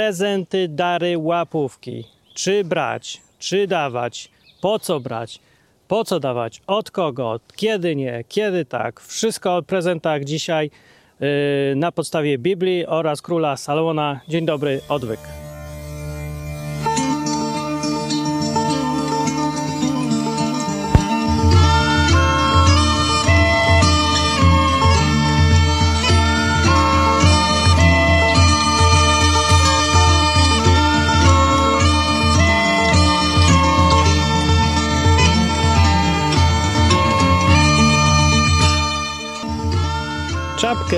prezenty, dary, łapówki. Czy brać, czy dawać, po co brać, po co dawać, od kogo, kiedy nie, kiedy tak. Wszystko o prezentach dzisiaj yy, na podstawie Biblii oraz króla Salomona. Dzień dobry, odwyk.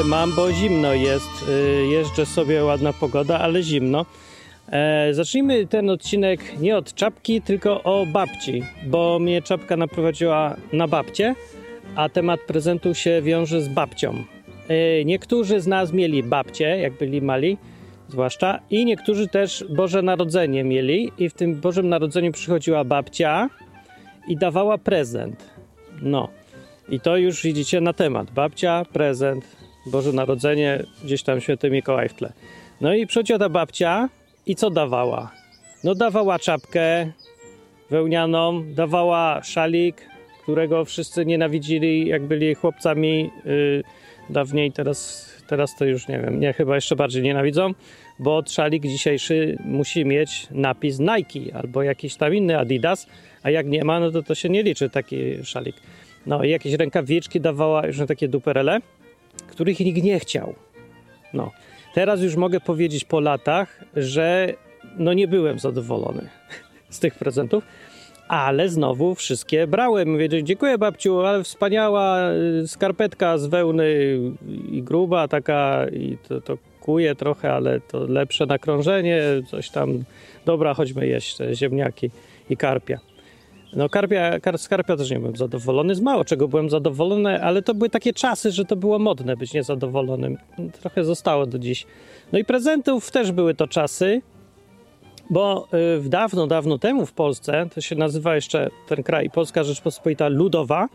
Mam, bo zimno jest. Yy, jeżdżę sobie, ładna pogoda, ale zimno. E, zacznijmy ten odcinek nie od czapki, tylko o babci, bo mnie czapka naprowadziła na babcię, a temat prezentu się wiąże z babcią. E, niektórzy z nas mieli babcie, jak byli mali, zwłaszcza, i niektórzy też Boże Narodzenie mieli, i w tym Bożym Narodzeniu przychodziła babcia i dawała prezent. No. I to już widzicie na temat. Babcia, prezent, Boże Narodzenie, gdzieś tam święty Mikołaj w tle. No i przychodziła ta babcia i co dawała? No dawała czapkę wełnianą, dawała szalik, którego wszyscy nienawidzili, jak byli chłopcami yy, dawniej, teraz, teraz to już nie wiem, nie, chyba jeszcze bardziej nienawidzą, bo szalik dzisiejszy musi mieć napis Nike albo jakiś tam inny Adidas, a jak nie ma, no to to się nie liczy taki szalik. No i jakieś rękawiczki dawała już na takie duperele, których nikt nie chciał. No. Teraz już mogę powiedzieć po latach, że no nie byłem zadowolony z tych prezentów, ale znowu wszystkie brałem. Mówię, dziękuję babciu, ale wspaniała y, skarpetka z wełny i gruba taka i to, to kuje trochę, ale to lepsze nakrążenie, coś tam. Dobra, chodźmy jeść te ziemniaki i karpia. No karpia, kar, z karpia też nie byłem zadowolony, z mało czego byłem zadowolony, ale to były takie czasy, że to było modne być niezadowolonym. Trochę zostało do dziś. No i prezentów też były to czasy, bo y, w dawno, dawno temu w Polsce, to się nazywa jeszcze ten kraj Polska Rzeczpospolita Ludowa,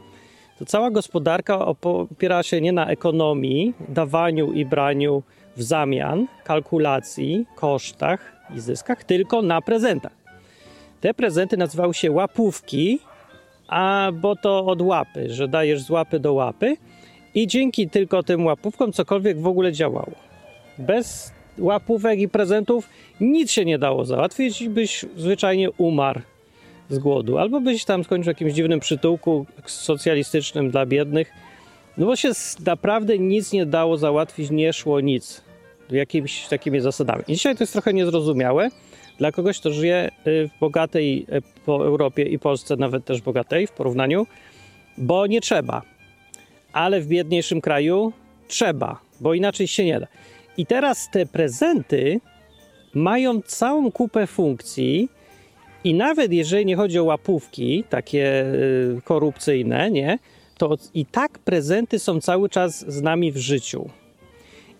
to cała gospodarka opierała się nie na ekonomii, dawaniu i braniu w zamian, kalkulacji, kosztach i zyskach, tylko na prezentach. Te prezenty nazywały się łapówki, a bo to od łapy, że dajesz z łapy do łapy i dzięki tylko tym łapówkom cokolwiek w ogóle działało. Bez łapówek i prezentów nic się nie dało załatwić byś zwyczajnie umarł z głodu. Albo byś tam skończył w jakimś dziwnym przytułku socjalistycznym dla biednych. No bo się naprawdę nic nie dało załatwić, nie szło nic. Jakimiś takimi zasadami. I dzisiaj to jest trochę niezrozumiałe, dla kogoś, kto żyje y, w bogatej y, po Europie i Polsce, nawet też bogatej w porównaniu, bo nie trzeba. Ale w biedniejszym kraju trzeba, bo inaczej się nie da. I teraz te prezenty mają całą kupę funkcji, i nawet jeżeli nie chodzi o łapówki, takie y, korupcyjne, nie, to i tak prezenty są cały czas z nami w życiu.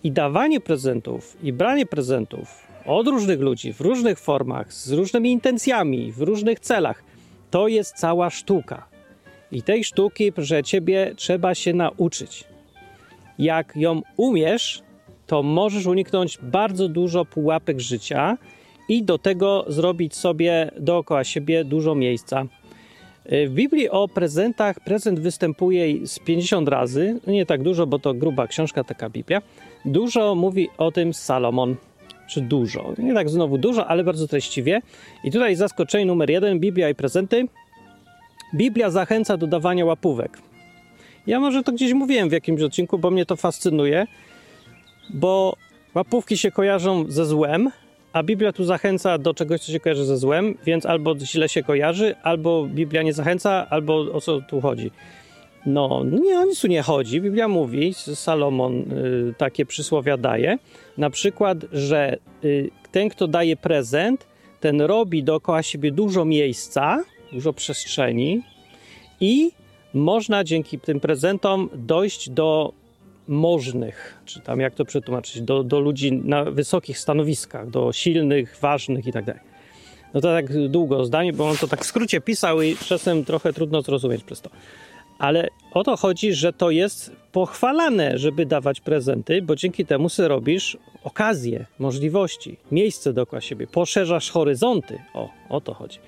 I dawanie prezentów, i branie prezentów od różnych ludzi, w różnych formach, z różnymi intencjami, w różnych celach. To jest cała sztuka. I tej sztuki, że ciebie trzeba się nauczyć. Jak ją umiesz, to możesz uniknąć bardzo dużo pułapek życia i do tego zrobić sobie dookoła siebie dużo miejsca. W Biblii o prezentach prezent występuje z 50 razy, nie tak dużo, bo to gruba książka, taka Biblia. Dużo mówi o tym Salomon czy dużo. Nie tak znowu dużo, ale bardzo treściwie. I tutaj zaskoczenie numer jeden: Biblia i prezenty. Biblia zachęca do dawania łapówek. Ja może to gdzieś mówiłem w jakimś odcinku, bo mnie to fascynuje, bo łapówki się kojarzą ze złem, a Biblia tu zachęca do czegoś, co się kojarzy ze złem, więc albo źle się kojarzy, albo Biblia nie zachęca, albo o co tu chodzi. No, nie, o nic tu nie chodzi. Biblia mówi, Salomon y, takie przysłowia daje, na przykład, że y, ten, kto daje prezent, ten robi dookoła siebie dużo miejsca, dużo przestrzeni i można dzięki tym prezentom dojść do możnych, czy tam jak to przetłumaczyć, do, do ludzi na wysokich stanowiskach, do silnych, ważnych i tak dalej. No to tak długo zdanie, bo on to tak w skrócie pisał i czasem trochę trudno zrozumieć przez to Ale o to chodzi, że to jest pochwalane, żeby dawać prezenty, bo dzięki temu sobie robisz okazję, możliwości, miejsce dookoła siebie, poszerzasz horyzonty. O, o to chodzi.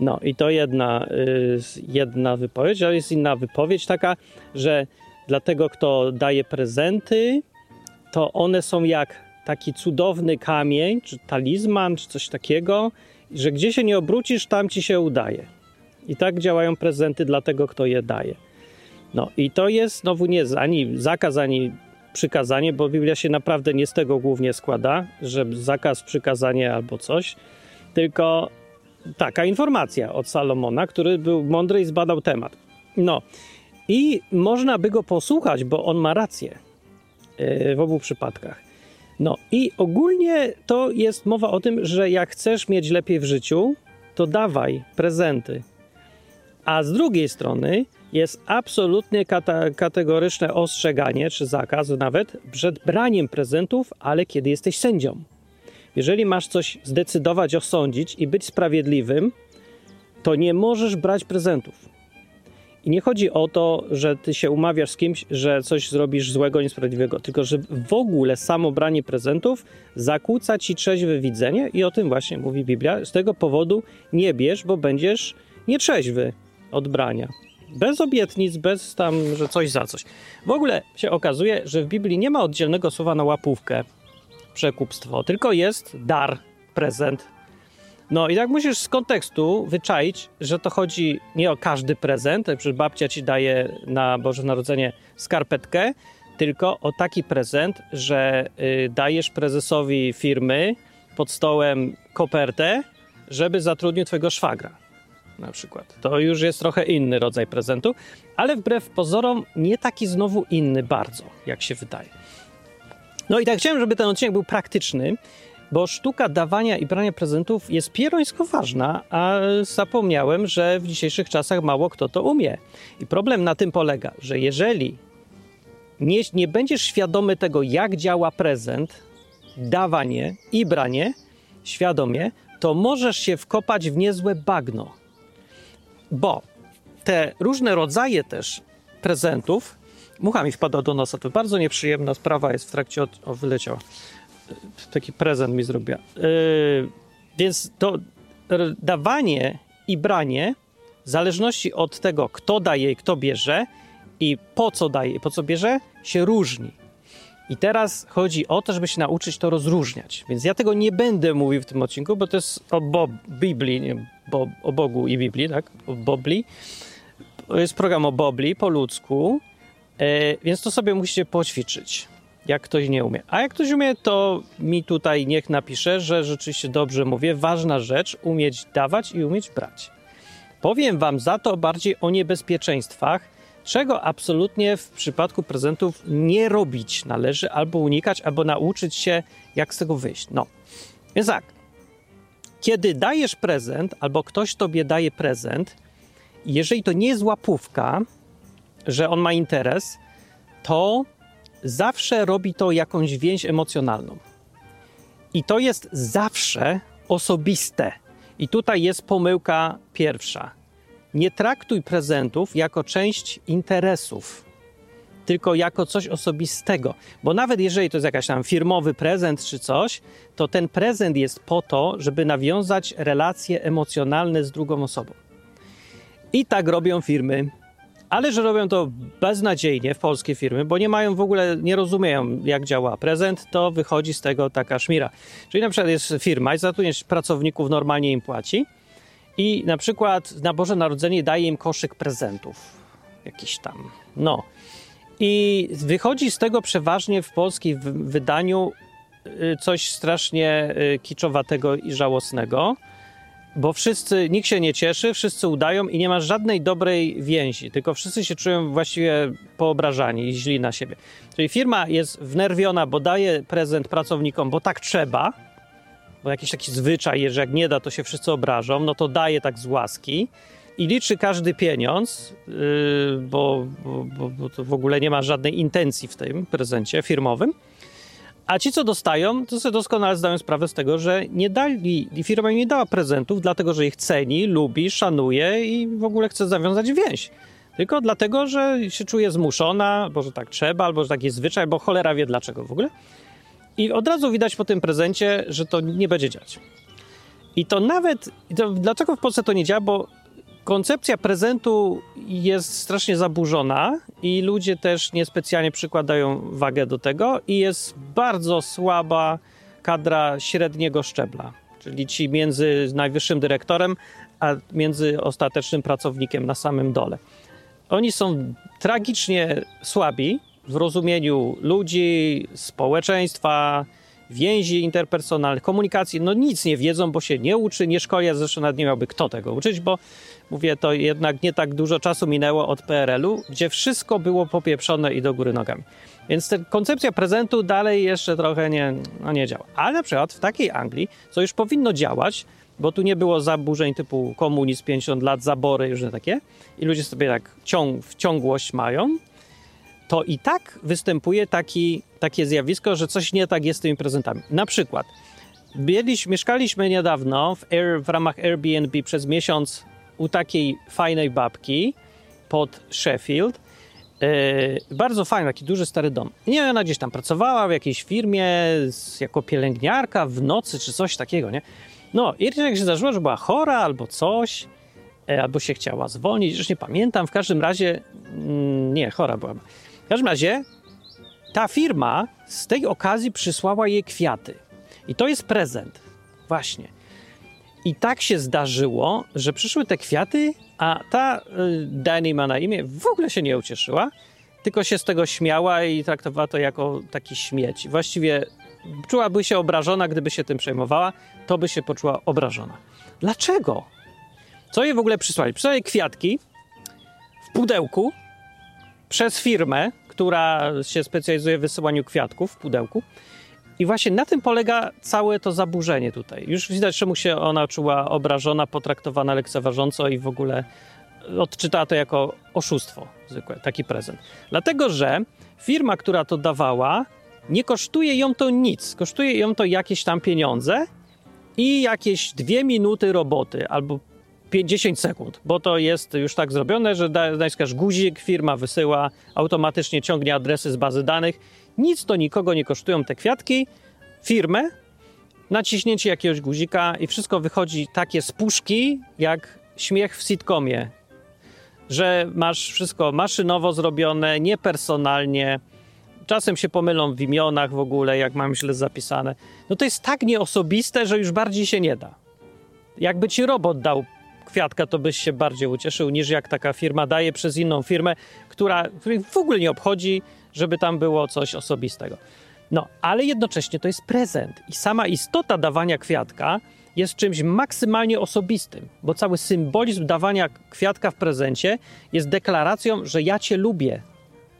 No i to jedna, y, jedna wypowiedź, ale jest inna wypowiedź taka, że dla tego, kto daje prezenty, to one są jak taki cudowny kamień, czy talizman, czy coś takiego, że gdzie się nie obrócisz, tam ci się udaje. I tak działają prezenty dla tego, kto je daje. No i to jest znowu nie ani zakaz, ani przykazanie, bo Biblia się naprawdę nie z tego głównie składa, że zakaz, przykazanie albo coś, tylko taka informacja od Salomona, który był mądry i zbadał temat. No i można by go posłuchać, bo on ma rację e, w obu przypadkach. No i ogólnie to jest mowa o tym, że jak chcesz mieć lepiej w życiu, to dawaj prezenty. A z drugiej strony jest absolutnie kata- kategoryczne ostrzeganie, czy zakaz nawet, przed braniem prezentów, ale kiedy jesteś sędzią. Jeżeli masz coś zdecydować, osądzić i być sprawiedliwym, to nie możesz brać prezentów. I nie chodzi o to, że ty się umawiasz z kimś, że coś zrobisz złego, niesprawiedliwego, tylko że w ogóle samo branie prezentów zakłóca ci trzeźwe widzenie i o tym właśnie mówi Biblia. Z tego powodu nie bierz, bo będziesz nietrzeźwy od brania. Bez obietnic, bez tam, że coś za coś. W ogóle się okazuje, że w Biblii nie ma oddzielnego słowa na łapówkę, przekupstwo, tylko jest dar, prezent, no i tak musisz z kontekstu wyczaić, że to chodzi nie o każdy prezent, przecież babcia ci daje na Boże Narodzenie skarpetkę, tylko o taki prezent, że y, dajesz prezesowi firmy pod stołem kopertę, żeby zatrudnił twojego szwagra. Na przykład. To już jest trochę inny rodzaj prezentu, ale wbrew pozorom nie taki znowu inny bardzo, jak się wydaje. No i tak chciałem, żeby ten odcinek był praktyczny, bo sztuka dawania i brania prezentów jest pierońsko ważna, a zapomniałem, że w dzisiejszych czasach mało kto to umie. I problem na tym polega, że jeżeli nie, nie będziesz świadomy tego, jak działa prezent, dawanie i branie świadomie, to możesz się wkopać w niezłe bagno. Bo te różne rodzaje też prezentów, mucha mi wpadła do nosa, to bardzo nieprzyjemna sprawa jest w trakcie, od, o wyleciała, taki prezent mi zrobiła. Yy, więc to dawanie i branie, w zależności od tego, kto daje i kto bierze, i po co daje i po co bierze, się różni. I teraz chodzi o to, żeby się nauczyć to rozróżniać. Więc ja tego nie będę mówił w tym odcinku, bo to jest o Bob, Biblii, nie, bo, o Bogu i Biblii, tak? O Bobli. Jest program o Bobli po ludzku, e, więc to sobie musicie poćwiczyć jak ktoś nie umie. A jak ktoś umie, to mi tutaj niech napisze, że rzeczywiście dobrze mówię. Ważna rzecz, umieć dawać i umieć brać. Powiem Wam za to bardziej o niebezpieczeństwach, czego absolutnie w przypadku prezentów nie robić należy, albo unikać, albo nauczyć się, jak z tego wyjść. No, więc tak, kiedy dajesz prezent, albo ktoś Tobie daje prezent, jeżeli to nie jest łapówka, że on ma interes, to zawsze robi to jakąś więź emocjonalną. I to jest zawsze osobiste. I tutaj jest pomyłka pierwsza. Nie traktuj prezentów jako część interesów, tylko jako coś osobistego. Bo nawet jeżeli to jest jakiś tam firmowy prezent czy coś, to ten prezent jest po to, żeby nawiązać relacje emocjonalne z drugą osobą. I tak robią firmy ale że robią to beznadziejnie w polskie firmy, bo nie mają w ogóle, nie rozumieją jak działa prezent, to wychodzi z tego taka szmira. Czyli na przykład jest firma i zatrudniesz pracowników, normalnie im płaci i na przykład na Boże Narodzenie daje im koszyk prezentów. Jakiś tam, no. I wychodzi z tego przeważnie w polskim wydaniu y, coś strasznie y, kiczowatego i żałosnego bo wszyscy, nikt się nie cieszy, wszyscy udają i nie ma żadnej dobrej więzi, tylko wszyscy się czują właściwie poobrażani i źli na siebie. Czyli firma jest wnerwiona, bo daje prezent pracownikom, bo tak trzeba, bo jakiś taki zwyczaj, że jak nie da, to się wszyscy obrażą, no to daje tak z łaski i liczy każdy pieniądz, yy, bo, bo, bo to w ogóle nie ma żadnej intencji w tym prezencie firmowym. A ci, co dostają, to sobie doskonale zdają sprawę z tego, że nie dali, firma im nie dała prezentów, dlatego że ich ceni, lubi, szanuje i w ogóle chce zawiązać więź. tylko dlatego, że się czuje zmuszona, albo że tak trzeba, albo że tak jest zwyczaj, bo cholera wie dlaczego w ogóle. I od razu widać po tym prezencie, że to nie będzie działać. I to nawet, to dlaczego w Polsce to nie działa, bo koncepcja prezentu jest strasznie zaburzona i ludzie też niespecjalnie przykładają wagę do tego i jest bardzo słaba kadra średniego szczebla, czyli ci między najwyższym dyrektorem a między ostatecznym pracownikiem na samym dole. Oni są tragicznie słabi w rozumieniu ludzi, społeczeństwa, więzi interpersonalnych, komunikacji. No nic nie wiedzą, bo się nie uczy, nie szkoli, a zresztą nawet nie miałby kto tego uczyć, bo mówię, to jednak nie tak dużo czasu minęło od PRL-u, gdzie wszystko było popieprzone i do góry nogami. Więc ta koncepcja prezentu dalej jeszcze trochę nie, no nie działa. Ale na przykład w takiej Anglii, co już powinno działać, bo tu nie było zaburzeń typu komunizm 50 lat, zabory, już takie, i ludzie sobie tak ciąg, ciągłość mają, to i tak występuje taki, takie zjawisko, że coś nie tak jest z tymi prezentami. Na przykład, byliśmy, mieszkaliśmy niedawno w, Air, w ramach Airbnb przez miesiąc u takiej fajnej babki pod Sheffield. Yy, bardzo fajny, taki duży stary dom. Nie, ona gdzieś tam pracowała w jakiejś firmie z, jako pielęgniarka w nocy czy coś takiego, nie? No, i jak się zdarzyło, że była chora albo coś, e, albo się chciała zwolnić, już nie pamiętam. W każdym razie, mm, nie, chora była. W każdym razie, ta firma z tej okazji przysłała jej kwiaty. I to jest prezent. Właśnie. I tak się zdarzyło, że przyszły te kwiaty, a ta y, Dani ma na imię, w ogóle się nie ucieszyła, tylko się z tego śmiała i traktowała to jako taki śmieć. Właściwie czułaby się obrażona, gdyby się tym przejmowała, to by się poczuła obrażona. Dlaczego? Co jej w ogóle przysłali? Przysłali kwiatki w pudełku przez firmę, która się specjalizuje w wysyłaniu kwiatków w pudełku. I właśnie na tym polega całe to zaburzenie tutaj. Już widać, czemu się ona czuła obrażona, potraktowana lekceważąco i w ogóle odczytała to jako oszustwo zwykłe, taki prezent. Dlatego, że firma, która to dawała, nie kosztuje ją to nic. Kosztuje ją to jakieś tam pieniądze i jakieś dwie minuty roboty albo 50 sekund, bo to jest już tak zrobione, że naciskasz guzik, firma wysyła, automatycznie ciągnie adresy z bazy danych. Nic to nikogo nie kosztują te kwiatki. Firmę, naciśnięcie jakiegoś guzika i wszystko wychodzi takie z puszki, jak śmiech w sitcomie. Że masz wszystko maszynowo zrobione, niepersonalnie, czasem się pomylą w imionach w ogóle, jak mam źle zapisane. No to jest tak nieosobiste, że już bardziej się nie da. Jakby ci robot dał kwiatka, to byś się bardziej ucieszył, niż jak taka firma daje przez inną firmę, która w ogóle nie obchodzi, żeby tam było coś osobistego. No, ale jednocześnie to jest prezent i sama istota dawania kwiatka jest czymś maksymalnie osobistym, bo cały symbolizm dawania kwiatka w prezencie jest deklaracją, że ja cię lubię,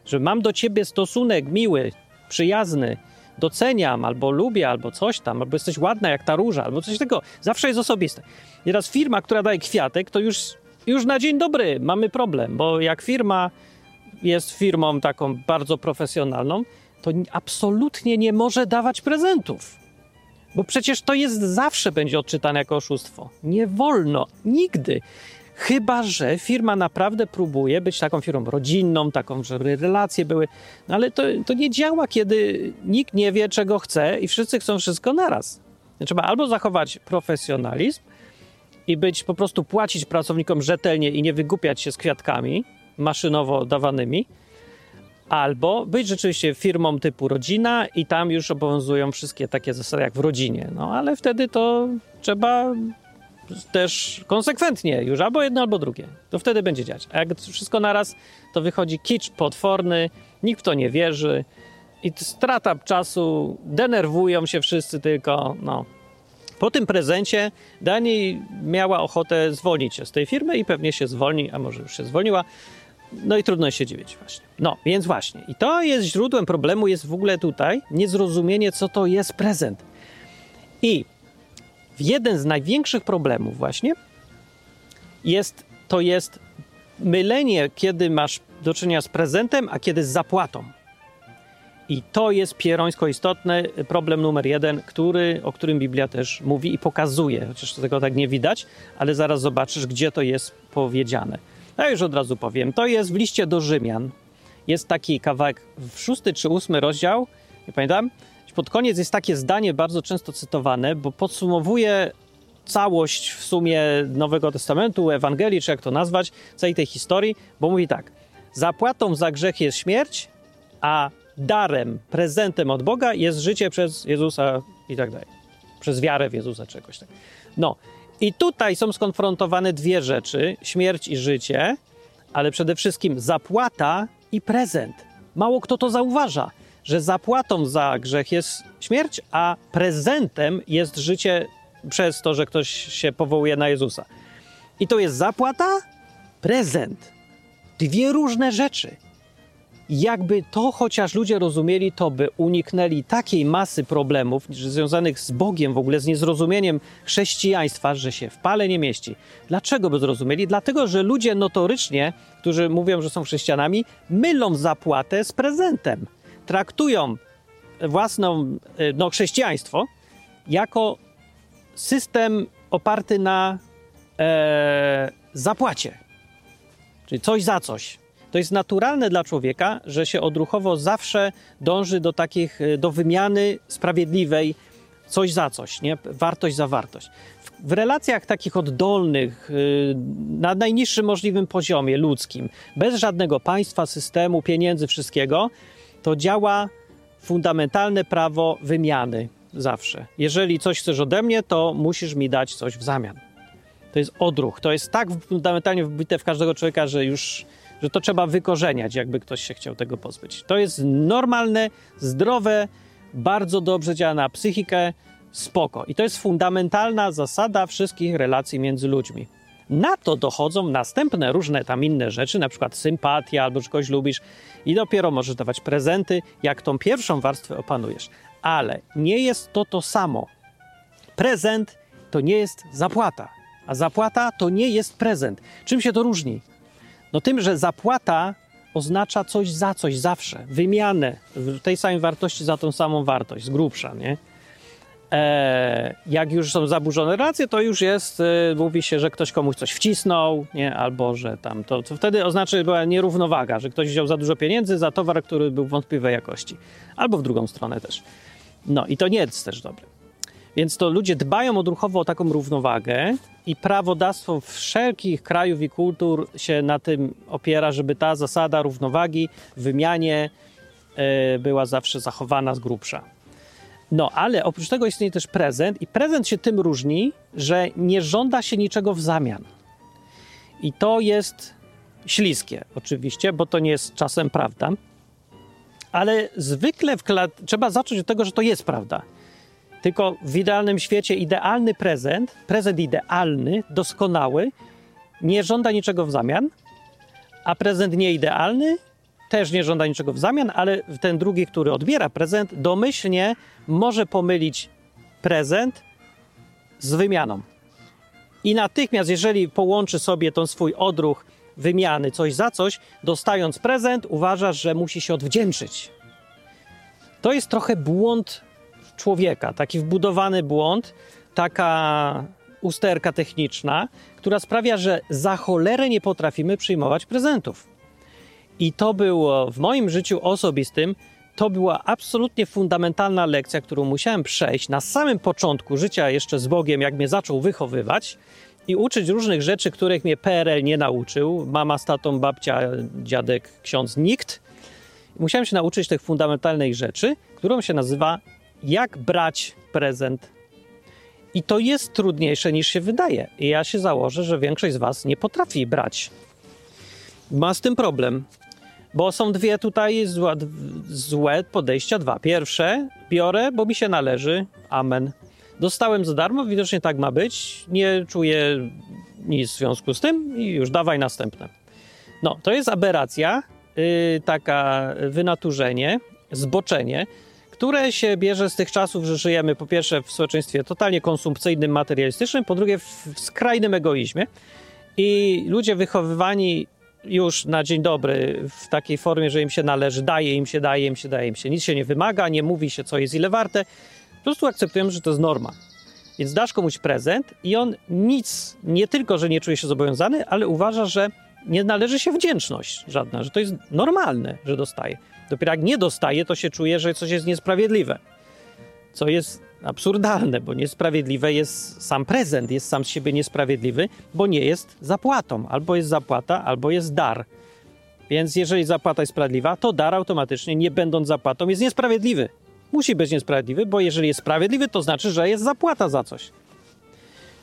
że mam do ciebie stosunek miły, przyjazny, doceniam, albo lubię, albo coś tam, albo jesteś ładna jak ta róża, albo coś takiego. Zawsze jest osobiste. Teraz firma, która daje kwiatek, to już, już na dzień dobry mamy problem, bo jak firma jest firmą taką bardzo profesjonalną, to absolutnie nie może dawać prezentów. Bo przecież to jest zawsze będzie odczytane jako oszustwo. Nie wolno, nigdy. Chyba, że firma naprawdę próbuje być taką firmą rodzinną, taką, żeby relacje były. No ale to, to nie działa, kiedy nikt nie wie, czego chce i wszyscy chcą wszystko naraz. Trzeba albo zachować profesjonalizm i być po prostu płacić pracownikom rzetelnie i nie wygłupiać się z kwiatkami maszynowo dawanymi, albo być rzeczywiście firmą typu rodzina i tam już obowiązują wszystkie takie zasady jak w rodzinie. No ale wtedy to trzeba też konsekwentnie już albo jedno, albo drugie. To wtedy będzie działać. A jak wszystko naraz, to wychodzi kicz potworny, nikt w to nie wierzy i strata czasu, denerwują się wszyscy tylko, no. Po tym prezencie Dani miała ochotę zwolnić się z tej firmy i pewnie się zwolni, a może już się zwolniła. No i trudno się dziwić właśnie. No, więc właśnie. I to jest źródłem problemu, jest w ogóle tutaj niezrozumienie, co to jest prezent. I jeden z największych problemów właśnie jest, to jest mylenie, kiedy masz do czynienia z prezentem, a kiedy z zapłatą. I to jest pierońsko istotny problem numer jeden, który, o którym Biblia też mówi i pokazuje, chociaż tego tak nie widać, ale zaraz zobaczysz, gdzie to jest powiedziane. Ja już od razu powiem. To jest w liście do Rzymian. Jest taki kawałek, w szósty czy ósmy rozdział, nie pamiętam. Pod koniec jest takie zdanie bardzo często cytowane, bo podsumowuje całość w sumie Nowego Testamentu, Ewangelii, czy jak to nazwać, całej tej historii, bo mówi tak: Zapłatą za grzech jest śmierć, a darem, prezentem od Boga jest życie przez Jezusa i tak dalej. Przez wiarę w Jezusa czy jakoś tak. No, i tutaj są skonfrontowane dwie rzeczy: śmierć i życie, ale przede wszystkim zapłata i prezent. Mało kto to zauważa, że zapłatą za grzech jest śmierć, a prezentem jest życie przez to, że ktoś się powołuje na Jezusa. I to jest zapłata, prezent. Dwie różne rzeczy. Jakby to chociaż ludzie rozumieli, to by uniknęli takiej masy problemów związanych z Bogiem, w ogóle z niezrozumieniem chrześcijaństwa, że się w pale nie mieści. Dlaczego by zrozumieli? Dlatego, że ludzie notorycznie, którzy mówią, że są chrześcijanami, mylą zapłatę z prezentem. Traktują własną, no, chrześcijaństwo jako system oparty na e, zapłacie, czyli coś za coś. To jest naturalne dla człowieka, że się odruchowo zawsze dąży do takich, e, do wymiany sprawiedliwej, coś za coś, nie? wartość za wartość. W, w relacjach takich oddolnych, yy, na najniższym możliwym poziomie ludzkim, bez żadnego państwa, systemu, pieniędzy, wszystkiego, to działa fundamentalne prawo wymiany zawsze. Jeżeli coś chcesz ode mnie, to musisz mi dać coś w zamian. To jest odruch. To jest tak fundamentalnie wbite w każdego człowieka, że już że to trzeba wykorzeniać, jakby ktoś się chciał tego pozbyć. To jest normalne, zdrowe, bardzo dobrze działa na psychikę, spoko. I to jest fundamentalna zasada wszystkich relacji między ludźmi. Na to dochodzą następne różne tam inne rzeczy, na przykład sympatia albo że kogoś lubisz i dopiero możesz dawać prezenty, jak tą pierwszą warstwę opanujesz. Ale nie jest to to samo. Prezent to nie jest zapłata, a zapłata to nie jest prezent. Czym się to różni? No tym, że zapłata oznacza coś za coś zawsze, wymianę tej samej wartości za tą samą wartość, z grubsza, nie? E, jak już są zaburzone relacje, to już jest, e, mówi się, że ktoś komuś coś wcisnął, nie? albo że tam, to, to wtedy oznacza, że była nierównowaga, że ktoś wziął za dużo pieniędzy za towar, który był wątpliwej jakości, albo w drugą stronę też. No i to nie jest też dobre. Więc to ludzie dbają odruchowo o taką równowagę i prawodawstwo wszelkich krajów i kultur się na tym opiera, żeby ta zasada równowagi w wymianie e, była zawsze zachowana z grubsza. No, ale oprócz tego istnieje też prezent i prezent się tym różni, że nie żąda się niczego w zamian. I to jest śliskie oczywiście, bo to nie jest czasem prawda. Ale zwykle trzeba zacząć od tego, że to jest prawda. Tylko w idealnym świecie idealny prezent, prezent idealny, doskonały, nie żąda niczego w zamian, a prezent nieidealny też nie żąda niczego w zamian, ale ten drugi, który odbiera prezent, domyślnie może pomylić prezent z wymianą. I natychmiast, jeżeli połączy sobie ten swój odruch wymiany coś za coś, dostając prezent, uważasz, że musi się odwdzięczyć. To jest trochę błąd człowieka, taki wbudowany błąd, taka usterka techniczna, która sprawia, że za cholerę nie potrafimy przyjmować prezentów. I to było w moim życiu osobistym, to była absolutnie fundamentalna lekcja, którą musiałem przejść na samym początku życia jeszcze z Bogiem, jak mnie zaczął wychowywać i uczyć różnych rzeczy, których mnie PRL nie nauczył. Mama z tatą, babcia, dziadek, ksiądz, nikt. Musiałem się nauczyć tych fundamentalnych rzeczy, którą się nazywa jak brać prezent. I to jest trudniejsze niż się wydaje. I ja się założę, że większość z Was nie potrafi brać. Ma z tym problem. Bo są dwie tutaj złe, podejścia. Dwa. Pierwsze, biorę, bo mi się należy. Amen. Dostałem za darmo, widocznie tak ma być. Nie czuję nic w związku z tym i już dawaj następne. No, to jest aberracja, yy, taka wynaturzenie, zboczenie, które się bierze z tych czasów, że żyjemy po pierwsze w społeczeństwie totalnie konsumpcyjnym, materialistycznym, po drugie w skrajnym egoizmie. I ludzie wychowywani już na dzień dobry w takiej formie, że im się należy, daje im się, daje im się, daje im się. Nic się nie wymaga, nie mówi się, co jest ile warte. Po prostu akceptujemy, że to jest norma. Więc dasz komuś prezent i on nic, nie tylko, że nie czuje się zobowiązany, ale uważa, że nie należy się wdzięczność żadna, że to jest normalne, że dostaje. Dopiero jak nie dostaje, to się czuje, że coś jest niesprawiedliwe. Co jest absurdalne, bo niesprawiedliwe jest sam prezent, jest sam z siebie niesprawiedliwy, bo nie jest zapłatą. Albo jest zapłata, albo jest dar. Więc jeżeli zapłata jest sprawiedliwa, to dar automatycznie, nie będąc zapłatą, jest niesprawiedliwy. Musi być niesprawiedliwy, bo jeżeli jest sprawiedliwy, to znaczy, że jest zapłata za coś.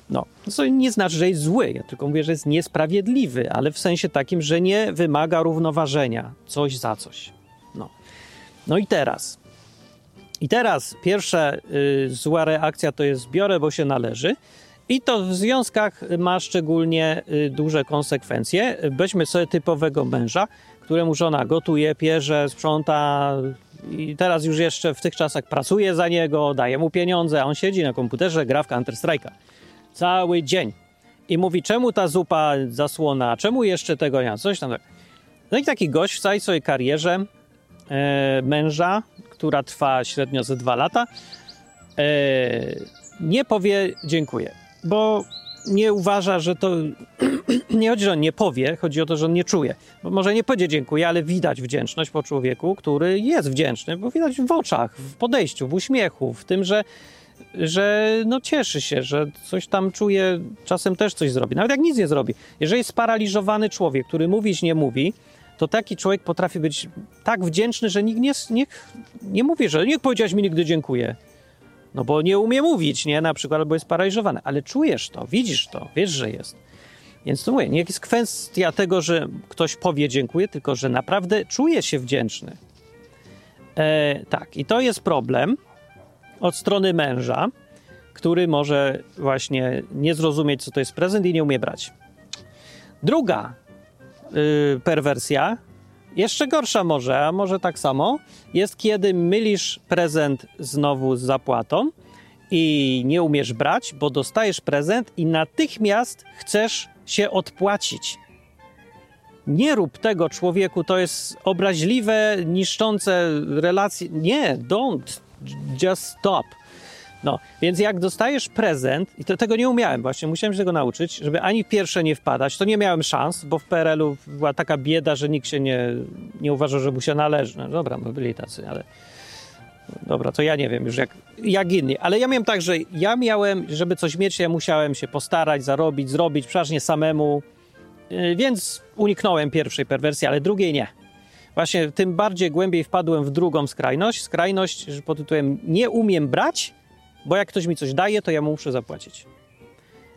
No, co nie znaczy, że jest zły. Ja tylko mówię, że jest niesprawiedliwy, ale w sensie takim, że nie wymaga równoważenia coś za coś. No, no i teraz. I teraz pierwsza y, zła reakcja to jest biorę, bo się należy. I to w związkach ma szczególnie y, duże konsekwencje. Weźmy sobie typowego męża, któremu żona gotuje, pierze, sprząta i teraz już jeszcze w tych czasach pracuje za niego, daje mu pieniądze, a on siedzi na komputerze, gra w Counter-Strike'a. Cały dzień. I mówi, czemu ta zupa zasłona, czemu jeszcze tego nie ma, coś tam. No i taki gość w całej swojej karierze e, męża, która trwa średnio ze dwa lata, e, nie powie dziękuję bo nie uważa, że to. nie chodzi, że on nie powie, chodzi o to, że on nie czuje. Bo może nie powiedzie dziękuję, ale widać wdzięczność po człowieku, który jest wdzięczny, bo widać w oczach, w podejściu, w uśmiechu, w tym, że, że no cieszy się, że coś tam czuje, czasem też coś zrobi. Nawet jak nic nie zrobi. Jeżeli sparaliżowany człowiek, który mówić nie mówi, to taki człowiek potrafi być tak wdzięczny, że nikt nie, nie, nie mówi, że nie powiedziałeś mi nigdy dziękuję. No bo nie umie mówić, nie? Na przykład, albo jest paraliżowany, ale czujesz to, widzisz to, wiesz, że jest. Więc to mówię, nie jest kwestia tego, że ktoś powie dziękuję, tylko że naprawdę czuje się wdzięczny. E, tak, i to jest problem od strony męża, który może właśnie nie zrozumieć, co to jest prezent i nie umie brać. Druga y, perwersja jeszcze gorsza może, a może tak samo, jest kiedy mylisz prezent znowu z zapłatą i nie umiesz brać, bo dostajesz prezent i natychmiast chcesz się odpłacić. Nie rób tego człowieku, to jest obraźliwe, niszczące relacje. Nie, don't. Just stop. No, więc jak dostajesz prezent, i to, tego nie umiałem właśnie, musiałem się tego nauczyć, żeby ani pierwsze nie wpadać, to nie miałem szans, bo w PRL-u była taka bieda, że nikt się nie, nie uważał, że mu się należy. No dobra, no byli tacy, ale dobra, to ja nie wiem już jak, jak inni. Ale ja miałem tak, że ja miałem, żeby coś mieć, ja musiałem się postarać, zarobić, zrobić, przeważnie samemu, yy, więc uniknąłem pierwszej perwersji, ale drugiej nie. Właśnie tym bardziej głębiej wpadłem w drugą skrajność, skrajność pod tytułem nie umiem brać, bo jak ktoś mi coś daje, to ja mu muszę zapłacić.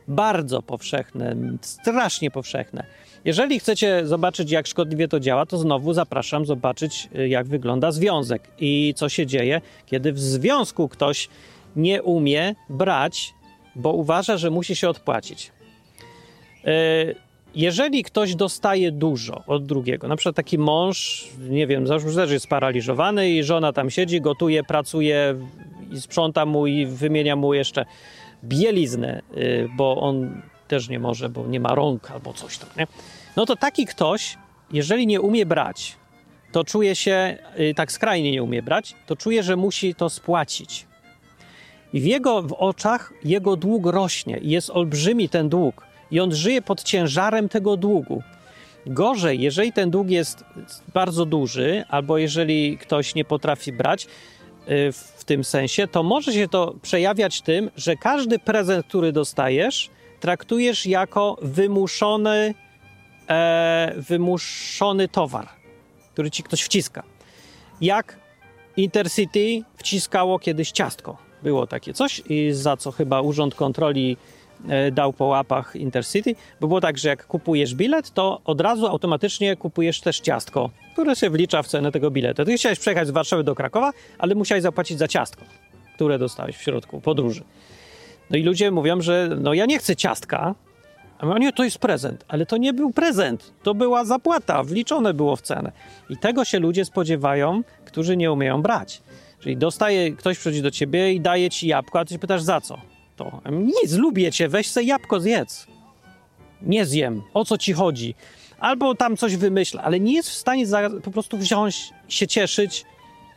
Bardzo powszechne, strasznie powszechne. Jeżeli chcecie zobaczyć, jak szkodliwie to działa, to znowu zapraszam zobaczyć, y, jak wygląda związek i co się dzieje, kiedy w związku ktoś nie umie brać, bo uważa, że musi się odpłacić. Y, jeżeli ktoś dostaje dużo od drugiego, na przykład taki mąż, nie wiem, załóżmy, że jest sparaliżowany i żona tam siedzi, gotuje, pracuje, i sprząta mu i wymienia mu jeszcze bieliznę, y, bo on też nie może, bo nie ma rąk albo coś tam, nie? No to taki ktoś, jeżeli nie umie brać, to czuje się, y, tak skrajnie nie umie brać, to czuje, że musi to spłacić. I w jego w oczach jego dług rośnie i jest olbrzymi ten dług. I on żyje pod ciężarem tego długu. Gorzej, jeżeli ten dług jest bardzo duży, albo jeżeli ktoś nie potrafi brać, w tym sensie, to może się to przejawiać tym, że każdy prezent, który dostajesz, traktujesz jako wymuszony, e, wymuszony towar, który ci ktoś wciska. Jak Intercity wciskało kiedyś ciastko. Było takie coś, za co chyba Urząd Kontroli dał po łapach Intercity, bo było tak, że jak kupujesz bilet, to od razu automatycznie kupujesz też ciastko które się wlicza w cenę tego biletu. Ty chciałeś przejechać z Warszawy do Krakowa, ale musiałeś zapłacić za ciastko, które dostałeś w środku podróży. No i ludzie mówią, że no ja nie chcę ciastka, a mówią, nie, to jest prezent, ale to nie był prezent, to była zapłata, wliczone było w cenę. I tego się ludzie spodziewają, którzy nie umieją brać. Czyli dostaje, ktoś przychodzi do ciebie i daje ci jabłko, a ty się pytasz za co? To nic, lubię cię, weź sobie jabłko, zjedz. Nie zjem, o co ci chodzi? albo tam coś wymyśla, ale nie jest w stanie za, po prostu wziąć, się cieszyć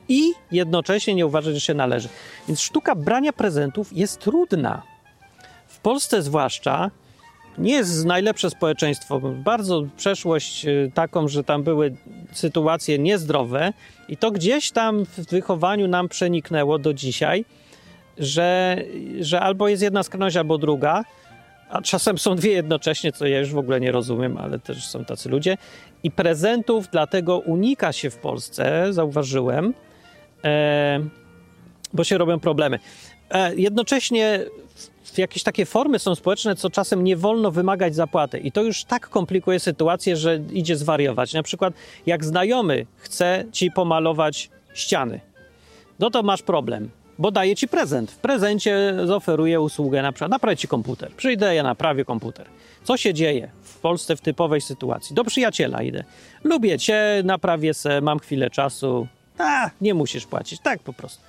i jednocześnie nie uważać, że się należy. Więc sztuka brania prezentów jest trudna. W Polsce zwłaszcza nie jest najlepsze społeczeństwo. Bardzo przeszłość y, taką, że tam były sytuacje niezdrowe i to gdzieś tam w wychowaniu nam przeniknęło do dzisiaj, że, że albo jest jedna skrajność, albo druga, a czasem są dwie jednocześnie, co ja już w ogóle nie rozumiem, ale też są tacy ludzie. I prezentów dlatego unika się w Polsce, zauważyłem, e, bo się robią problemy. E, jednocześnie jakieś takie formy są społeczne, co czasem nie wolno wymagać zapłaty. I to już tak komplikuje sytuację, że idzie zwariować. Na przykład, jak znajomy chce ci pomalować ściany, no to masz problem, bo daje ci prezent. W prezencie zaoferuje usługę, na przykład naprawię ci komputer. Przyjdę, ja naprawię komputer. Co się dzieje w Polsce w typowej sytuacji? Do przyjaciela idę. Lubię cię, naprawię se, mam chwilę czasu. A, nie musisz płacić. Tak po prostu.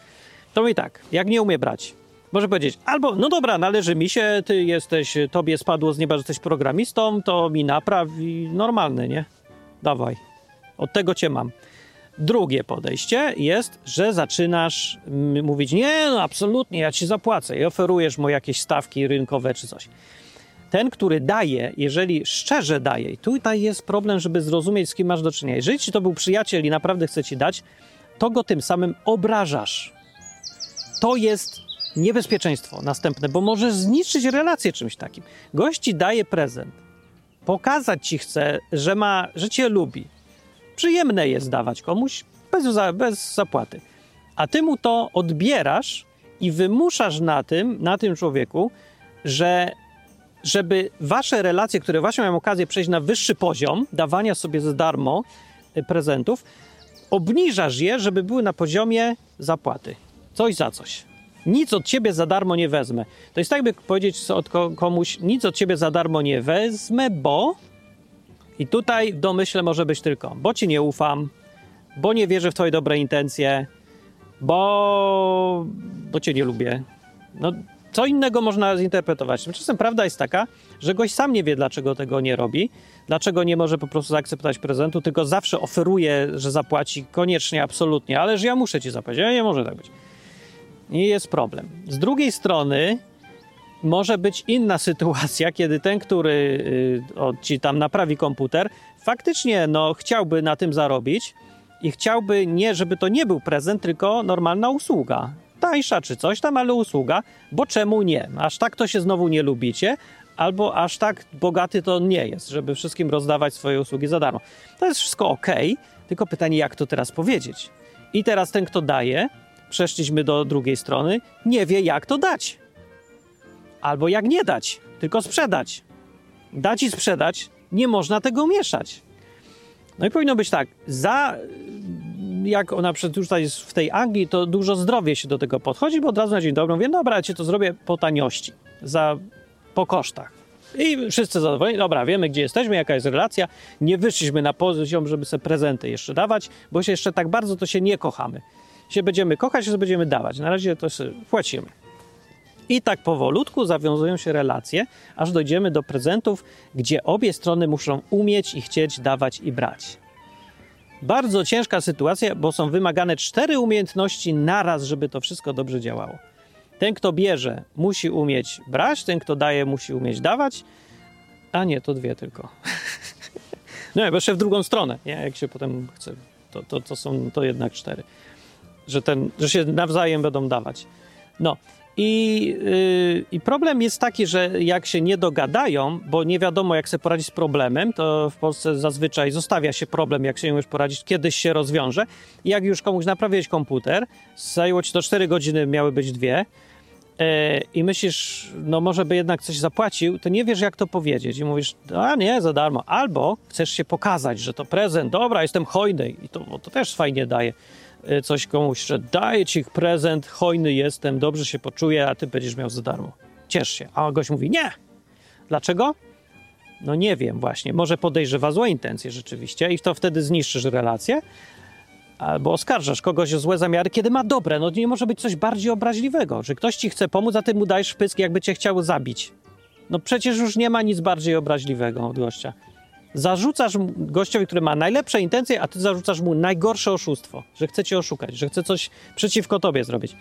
To i tak, jak nie umie brać, może powiedzieć, albo, no dobra, należy mi się, ty jesteś, tobie spadło z nieba, że jesteś programistą, to mi napraw i normalny, nie? Dawaj. Od tego cię mam. Drugie podejście jest, że zaczynasz mówić, nie, no absolutnie, ja ci zapłacę i oferujesz mu jakieś stawki rynkowe czy coś. Ten, który daje, jeżeli szczerze daje, i tutaj jest problem, żeby zrozumieć, z kim masz do czynienia. Jeżeli ci to był przyjaciel i naprawdę chce ci dać, to go tym samym obrażasz. To jest niebezpieczeństwo następne, bo możesz zniszczyć relację czymś takim. Gość ci daje prezent, pokazać ci chce, że ma, że cię lubi. Przyjemne jest dawać komuś bez, bez zapłaty. A ty mu to odbierasz i wymuszasz na tym, na tym człowieku, że żeby wasze relacje, które właśnie mają okazję przejść na wyższy poziom dawania sobie za darmo y, prezentów, obniżasz je, żeby były na poziomie zapłaty. Coś za coś nic od ciebie za darmo nie wezmę. To jest tak, by powiedzieć od komuś, nic od ciebie za darmo nie wezmę, bo... I tutaj w domyśle może być tylko, bo ci nie ufam, bo nie wierzę w twoje dobre intencje, bo, bo cię nie lubię. No, co innego można zinterpretować. Tymczasem prawda jest taka, że gość sam nie wie, dlaczego tego nie robi, dlaczego nie może po prostu zaakceptować prezentu, tylko zawsze oferuje, że zapłaci koniecznie, absolutnie, ale że ja muszę ci zapłacić. Ja nie może tak być. I jest problem. Z drugiej strony może być inna sytuacja, kiedy ten, który y, ci tam naprawi komputer, faktycznie no, chciałby na tym zarobić i chciałby nie, żeby to nie był prezent, tylko normalna usługa. Tańsza czy coś tam, ale usługa, bo czemu nie? Aż tak to się znowu nie lubicie, albo aż tak bogaty to nie jest, żeby wszystkim rozdawać swoje usługi za darmo. To jest wszystko ok, tylko pytanie, jak to teraz powiedzieć? I teraz ten, kto daje, przeszliśmy do drugiej strony, nie wie jak to dać. Albo jak nie dać, tylko sprzedać. Dać i sprzedać, nie można tego mieszać. No i powinno być tak, za, jak ona tutaj w tej Anglii, to dużo zdrowie się do tego podchodzi, bo od razu na dzień dobry mówię, dobra, ja cię to zrobię po taniości, za, po kosztach. I wszyscy zadowoleni, dobra, wiemy gdzie jesteśmy, jaka jest relacja, nie wyszliśmy na poziom, żeby sobie prezenty jeszcze dawać, bo się jeszcze tak bardzo to się nie kochamy się będziemy kochać, że będziemy dawać. Na razie to płacimy. I tak powolutku zawiązują się relacje, aż dojdziemy do prezentów, gdzie obie strony muszą umieć i chcieć dawać i brać. Bardzo ciężka sytuacja, bo są wymagane cztery umiejętności naraz, żeby to wszystko dobrze działało. Ten, kto bierze, musi umieć brać, ten, kto daje, musi umieć dawać. A nie, to dwie tylko. no, bo jeszcze w drugą stronę, nie? jak się potem chce, to, to, to są to jednak cztery że, ten, że się nawzajem będą dawać. No. I, yy, I problem jest taki, że jak się nie dogadają, bo nie wiadomo, jak sobie poradzić z problemem, to w Polsce zazwyczaj zostawia się problem, jak się umiesz poradzić, kiedyś się rozwiąże. I jak już komuś naprawiłeś komputer, zajęło ci to 4 godziny, miały być dwie, yy, i myślisz, no może by jednak coś zapłacił, to nie wiesz, jak to powiedzieć. I mówisz, a nie, za darmo. Albo chcesz się pokazać, że to prezent, dobra, jestem hojny i to, to też fajnie daje. Y, coś komuś, że daję ci prezent, hojny jestem, dobrze się poczuję, a ty będziesz miał za darmo. Ciesz się. A gość mówi, nie. Dlaczego? No nie wiem właśnie. Może podejrzewa złe intencje rzeczywiście i to wtedy zniszczysz relację, albo oskarżasz kogoś o złe zamiary, kiedy ma dobre. No nie może być coś bardziej obraźliwego, że ktoś ci chce pomóc, a ty mu dajesz pysk, jakby cię chciał zabić. No przecież już nie ma nic bardziej obraźliwego od gościa. Zarzucasz gościowi, który ma najlepsze intencje, a ty zarzucasz mu najgorsze oszustwo, że chce cię oszukać, że chce coś przeciwko tobie zrobić.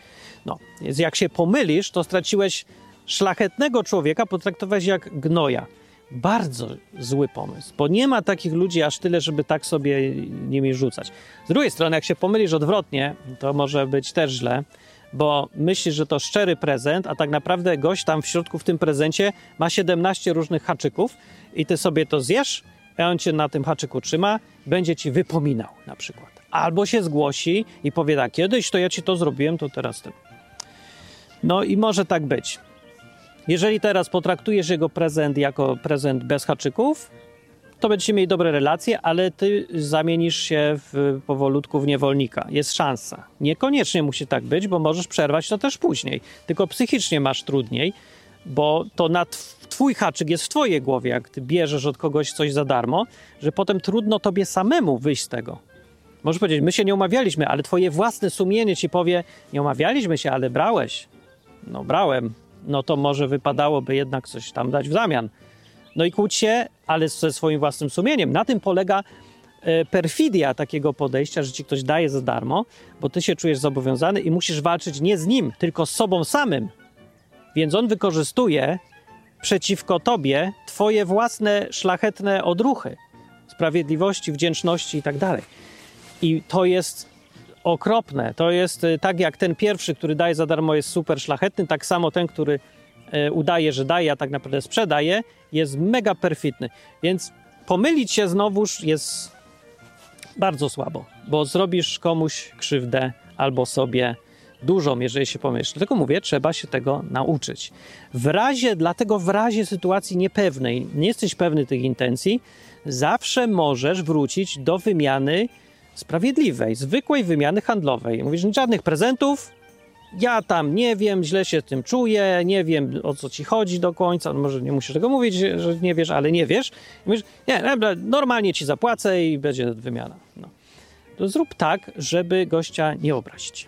No, więc jak się pomylisz, to straciłeś szlachetnego człowieka, potraktowałeś jak gnoja. bardzo zły pomysł, bo nie ma takich ludzi aż tyle, żeby tak sobie nimi rzucać. Z drugiej strony, jak się pomylisz odwrotnie, to może być też źle, bo myślisz, że to szczery prezent, a tak naprawdę gość tam w środku w tym prezencie ma 17 różnych haczyków i ty sobie to zjesz, a on cię na tym haczyku trzyma, będzie ci wypominał na przykład. Albo się zgłosi i powie tak, kiedyś to ja ci to zrobiłem, to teraz ty. No i może tak być. Jeżeli teraz potraktujesz jego prezent jako prezent bez haczyków, to będziecie mieli dobre relacje, ale ty zamienisz się w, powolutku w niewolnika. Jest szansa. Niekoniecznie musi tak być, bo możesz przerwać to też później. Tylko psychicznie masz trudniej, bo to na twój haczyk jest w twojej głowie, jak ty bierzesz od kogoś coś za darmo, że potem trudno tobie samemu wyjść z tego. Możesz powiedzieć, my się nie umawialiśmy, ale twoje własne sumienie ci powie, nie umawialiśmy się, ale brałeś. No brałem, no to może wypadałoby jednak coś tam dać w zamian. No i kłóć się, ale ze swoim własnym sumieniem. Na tym polega e, perfidia takiego podejścia, że ci ktoś daje za darmo, bo ty się czujesz zobowiązany i musisz walczyć nie z nim, tylko z sobą samym. Więc on wykorzystuje przeciwko tobie twoje własne szlachetne odruchy sprawiedliwości, wdzięczności i tak dalej. I to jest okropne. To jest y, tak jak ten pierwszy, który daje za darmo, jest super szlachetny, tak samo ten, który y, udaje, że daje, a tak naprawdę sprzedaje, jest mega perfidny. Więc pomylić się znowuż jest bardzo słabo, bo zrobisz komuś krzywdę albo sobie dużą, jeżeli się pomylisz. Dlatego mówię, trzeba się tego nauczyć. W razie, dlatego w razie sytuacji niepewnej, nie jesteś pewny tych intencji, zawsze możesz wrócić do wymiany sprawiedliwej, zwykłej wymiany handlowej. Mówisz, żadnych prezentów, ja tam nie wiem, źle się tym czuję, nie wiem o co ci chodzi do końca, no może nie musisz tego mówić, że nie wiesz, ale nie wiesz. mówisz, nie, normalnie ci zapłacę i będzie wymiana. No. To zrób tak, żeby gościa nie obrazić.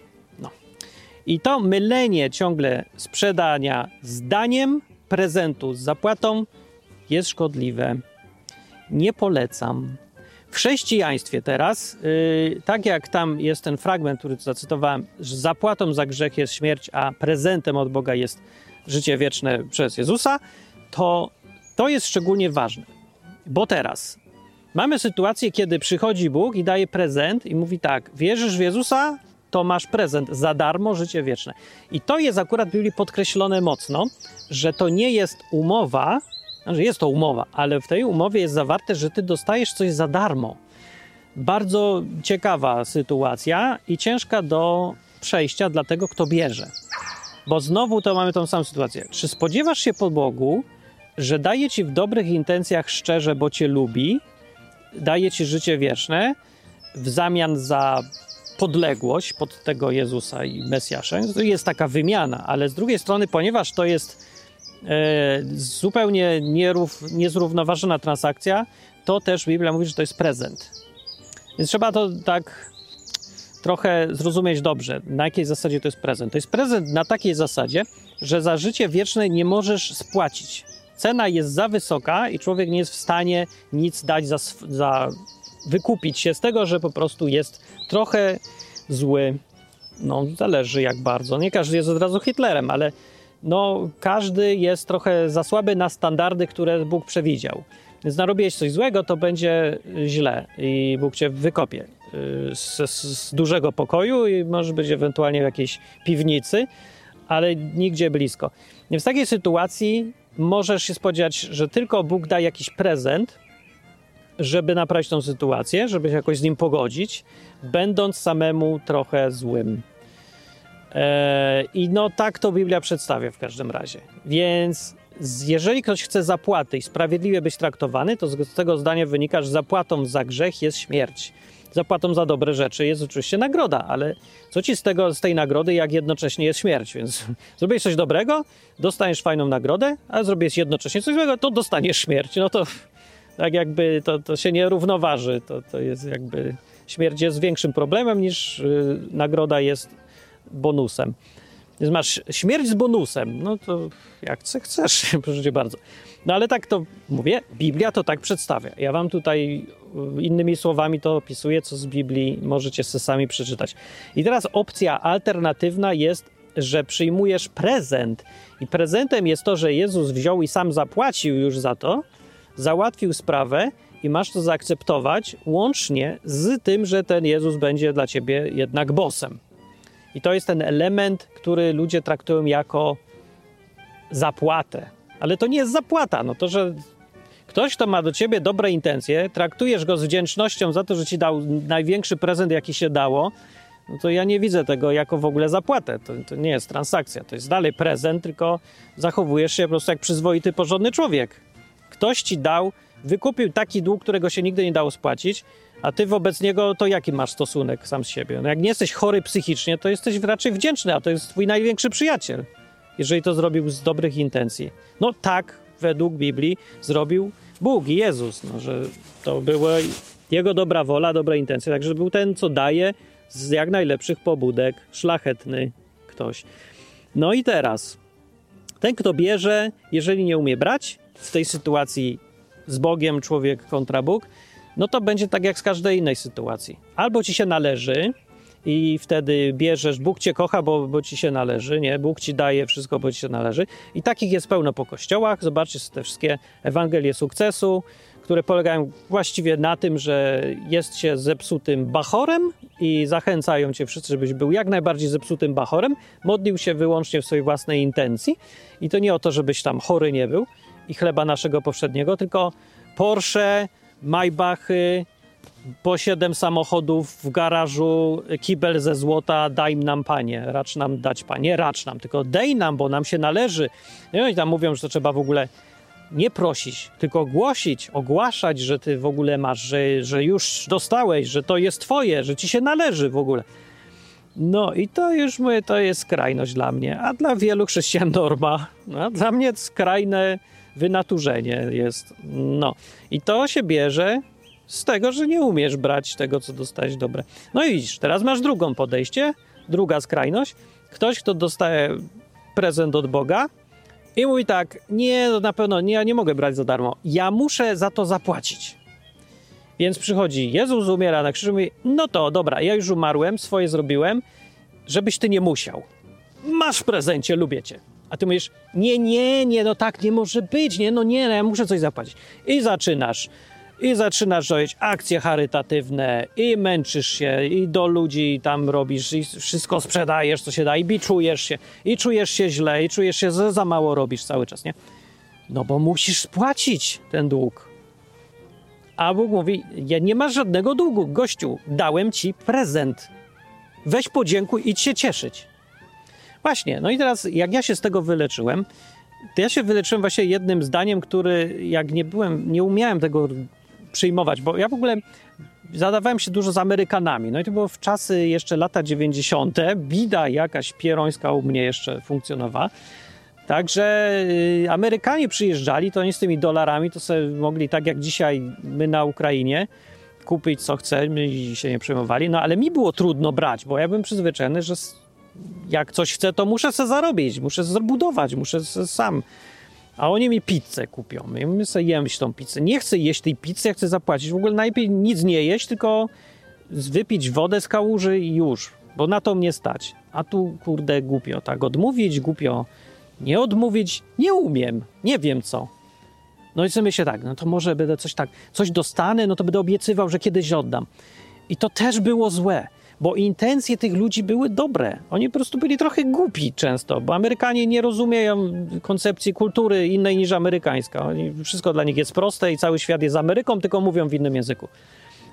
I to mylenie ciągle sprzedania zdaniem prezentu z zapłatą jest szkodliwe. Nie polecam. W chrześcijaństwie teraz, yy, tak jak tam jest ten fragment, który zacytowałem, że zapłatą za grzech jest śmierć, a prezentem od Boga jest życie wieczne przez Jezusa, to to jest szczególnie ważne. Bo teraz mamy sytuację, kiedy przychodzi Bóg i daje prezent i mówi tak, wierzysz w Jezusa, to masz prezent za darmo, życie wieczne. I to jest akurat w Biblii podkreślone mocno, że to nie jest umowa, znaczy jest to umowa, ale w tej umowie jest zawarte, że ty dostajesz coś za darmo. Bardzo ciekawa sytuacja i ciężka do przejścia dla tego, kto bierze. Bo znowu to mamy tą samą sytuację. Czy spodziewasz się po Bogu, że daje ci w dobrych intencjach szczerze, bo cię lubi, daje ci życie wieczne w zamian za podległość pod tego Jezusa i Mesjasza? Jest taka wymiana, ale z drugiej strony, ponieważ to jest E, zupełnie nierów, niezrównoważona transakcja, to też Biblia mówi, że to jest prezent. Więc trzeba to tak trochę zrozumieć dobrze, na jakiej zasadzie to jest prezent. To jest prezent na takiej zasadzie, że za życie wieczne nie możesz spłacić. Cena jest za wysoka i człowiek nie jest w stanie nic dać za, za wykupić się z tego, że po prostu jest trochę zły. No, zależy jak bardzo. Nie każdy jest od razu Hitlerem, ale no każdy jest trochę za słaby na standardy, które Bóg przewidział. Więc narobiłeś coś złego, to będzie źle i Bóg cię wykopie y, z, z dużego pokoju i może być ewentualnie w jakiejś piwnicy, ale nigdzie blisko. Więc w takiej sytuacji możesz się spodziewać, że tylko Bóg da jakiś prezent, żeby naprawić tą sytuację, żeby się jakoś z nim pogodzić, będąc samemu trochę złym. E, I no tak to Biblia przedstawia w każdym razie. Więc jeżeli ktoś chce zapłaty i sprawiedliwie być traktowany, to z tego zdania wynika, że zapłatą za grzech jest śmierć. Zapłatą za dobre rzeczy jest oczywiście nagroda, ale co ci z, tego, z tej nagrody, jak jednocześnie jest śmierć? Więc zrobiłeś coś dobrego, dostaniesz fajną nagrodę, a zrobisz jednocześnie coś złego, to dostaniesz śmierć. No to tak jakby to, to się nie równoważy. To, to jest jakby śmierć jest większym problemem niż yy, nagroda jest bonusem. Więc masz śmierć z bonusem, no to jak chcesz, proszę bardzo. No ale tak to mówię, Biblia to tak przedstawia. Ja wam tutaj y, innymi słowami to opisuję, co z Biblii możecie sobie sami przeczytać. I teraz opcja alternatywna jest, że przyjmujesz prezent i prezentem jest to, że Jezus wziął i sam zapłacił już za to, załatwił sprawę i masz to zaakceptować, łącznie z tym, że ten Jezus będzie dla ciebie jednak bosem. I to jest ten element, który ludzie traktują jako zapłatę. Ale to nie jest zapłata. No to, że ktoś, kto ma do ciebie dobre intencje, traktujesz go z wdzięcznością za to, że ci dał największy prezent, jaki się dało, no to ja nie widzę tego jako w ogóle zapłatę. To, to nie jest transakcja, to jest dalej prezent, tylko zachowujesz się po prostu jak przyzwoity, porządny człowiek. Ktoś ci dał, wykupił taki dług, którego się nigdy nie dało spłacić, a ty wobec niego to jaki masz stosunek sam z siebie? No jak nie jesteś chory psychicznie, to jesteś raczej wdzięczny, a to jest twój największy przyjaciel, jeżeli to zrobił z dobrych intencji. No tak, według Biblii zrobił Bóg i Jezus, no, że to była jego dobra wola, dobre intencje, także był ten, co daje z jak najlepszych pobudek, szlachetny ktoś. No i teraz, ten, kto bierze, jeżeli nie umie brać, w tej sytuacji z Bogiem człowiek kontra Bóg, no to będzie tak jak z każdej innej sytuacji. Albo ci się należy i wtedy bierzesz, Bóg cię kocha, bo, bo ci się należy, nie? Bóg ci daje wszystko, bo ci się należy. I takich jest pełno po kościołach. Zobaczcie te wszystkie Ewangelie sukcesu, które polegają właściwie na tym, że jest się zepsutym bachorem i zachęcają cię wszyscy, żebyś był jak najbardziej zepsutym bachorem. Modlił się wyłącznie w swojej własnej intencji. I to nie o to, żebyś tam chory nie był i chleba naszego powszedniego, tylko Porsche, Maybachy, po siedem samochodów w garażu, kibel ze złota, daj nam panie, racz nam dać panie, racz nam, tylko dej nam, bo nam się należy. I tam mówią, że to trzeba w ogóle nie prosić, tylko głosić, ogłaszać, że ty w ogóle masz, że, że już dostałeś, że to jest twoje, że ci się należy w ogóle. No i to już mówię, to jest skrajność dla mnie, a dla wielu chrześcijan norma. No, dla mnie skrajne wynaturzenie jest. No i to się bierze z tego, że nie umiesz brać tego, co dostałeś dobre. No i widzisz, teraz masz drugą podejście, druga skrajność. Ktoś, kto dostaje prezent od Boga i mówi tak, nie, no na pewno nie, ja nie mogę brać za darmo, ja muszę za to zapłacić. Więc przychodzi Jezus, umiera na krzyżu i mówi, no to dobra, ja już umarłem, swoje zrobiłem, żebyś ty nie musiał. Masz w prezencie, lubię cię. A ty mówisz, nie, nie, nie, no tak nie może być, nie, no nie, no ja muszę coś zapłacić. I zaczynasz i zaczynasz robić akcje charytatywne i męczysz się i do ludzi tam robisz i wszystko sprzedajesz, co się da i biczujesz się i czujesz się źle i czujesz się, że za mało robisz cały czas, nie? No bo musisz spłacić ten dług. A Bóg mówi, ja nie masz żadnego długu, gościu, dałem ci prezent. Weź podziękuj i idź się cieszyć. Właśnie, no i teraz jak ja się z tego wyleczyłem, to ja się wyleczyłem właśnie jednym zdaniem, który jak nie byłem, nie umiałem tego przyjmować, bo ja w ogóle zadawałem się dużo z Amerykanami. No i to było w czasy jeszcze lata 90. Bida jakaś pierońska u mnie jeszcze funkcjonowała. Także y, Amerykanie przyjeżdżali, to oni z tymi dolarami to sobie mogli, tak jak dzisiaj my na Ukrainie, kupić co chcemy i się nie przejmowali. No ale mi było trudno brać, bo ja byłem przyzwyczajony, że jak coś chcę, to muszę sobie zarobić, muszę zbudować, muszę sam a oni mi pizzę kupią. My sobie jemy tą pizzę. Nie chcę jeść tej pizzy, ja chcę zapłacić. W ogóle najlepiej nic nie jeść, tylko wypić wodę z kałuży i już, bo na to mnie stać. A tu, kurde, głupio, tak? Odmówić, głupio. Nie odmówić, nie umiem, nie wiem co. No i sobie myślę tak, no to może będę coś tak, coś dostanę, no to będę obiecywał, że kiedyś oddam. I to też było złe bo intencje tych ludzi były dobre. Oni po prostu byli trochę głupi często, bo Amerykanie nie rozumieją koncepcji kultury innej niż amerykańska. Oni, wszystko dla nich jest proste i cały świat jest Ameryką, tylko mówią w innym języku.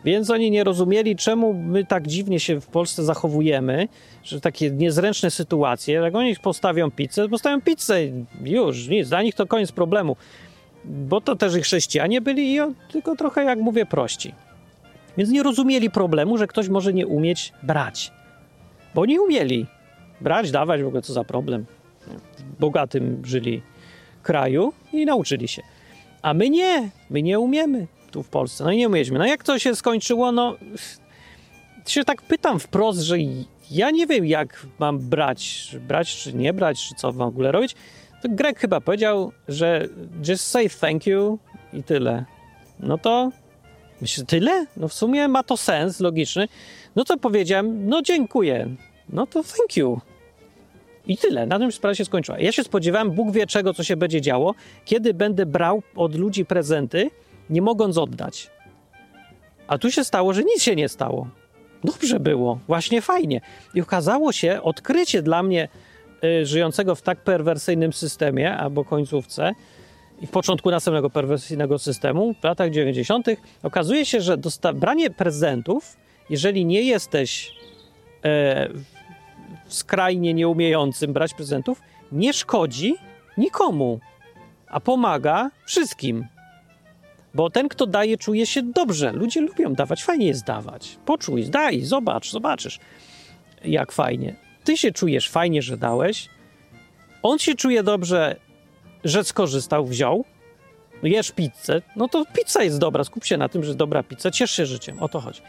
Więc oni nie rozumieli, czemu my tak dziwnie się w Polsce zachowujemy, że takie niezręczne sytuacje, jak oni postawią pizzę, postawią pizzę, już, nic, dla nich to koniec problemu. Bo to też i chrześcijanie byli, tylko trochę, jak mówię, prości. Więc nie rozumieli problemu, że ktoś może nie umieć brać. Bo nie umieli brać, dawać, w ogóle co za problem. W bogatym żyli kraju i nauczyli się. A my nie, my nie umiemy tu w Polsce. No i nie umieliśmy. No jak to się skończyło, no się tak pytam wprost, że ja nie wiem jak mam brać, brać czy nie brać, czy co w ogóle robić. To Greg chyba powiedział, że just say thank you i tyle. No to Myślę, tyle? No w sumie ma to sens logiczny. No to powiedziałem, no dziękuję. No to thank you. I tyle, na tym sprawa się skończyła. Ja się spodziewałem, Bóg wie czego, co się będzie działo, kiedy będę brał od ludzi prezenty, nie mogąc oddać. A tu się stało, że nic się nie stało. Dobrze było, właśnie fajnie. I okazało się, odkrycie dla mnie y, żyjącego w tak perwersyjnym systemie albo końcówce i początku następnego perwersyjnego systemu w latach 90. okazuje się, że branie prezentów, jeżeli nie jesteś e, skrajnie nieumiejącym brać prezentów, nie szkodzi nikomu, a pomaga wszystkim. Bo ten, kto daje, czuje się dobrze. Ludzie lubią dawać, fajnie jest dawać. Poczuj, daj, zobacz, zobaczysz, jak fajnie. Ty się czujesz fajnie, że dałeś. On się czuje dobrze, że skorzystał, wziął. Jesz pizzę, no to pizza jest dobra. Skup się na tym, że jest dobra pizza. Ciesz się życiem, o to chodzi.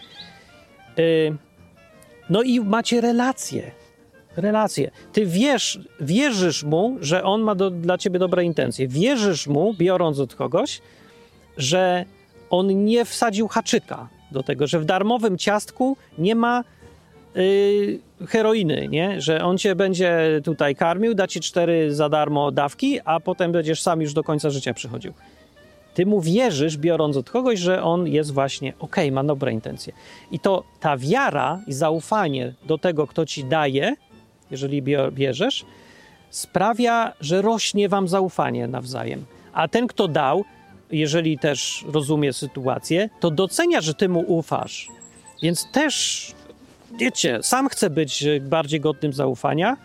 Yy, no i macie relacje. Relacje. Ty wiesz, wierzysz mu, że on ma do, dla ciebie dobre intencje. Wierzysz mu, biorąc od kogoś, że on nie wsadził haczyka do tego, że w darmowym ciastku nie ma yy, heroiny, nie? że on cię będzie tutaj karmił, da ci cztery za darmo dawki, a potem będziesz sam już do końca życia przychodził. Ty mu wierzysz, biorąc od kogoś, że on jest właśnie ok, ma dobre intencje. I to ta wiara i zaufanie do tego, kto ci daje, jeżeli bierzesz, sprawia, że rośnie wam zaufanie nawzajem. A ten, kto dał, jeżeli też rozumie sytuację, to docenia, że ty mu ufasz. Więc też, wiecie, sam chce być bardziej godnym zaufania,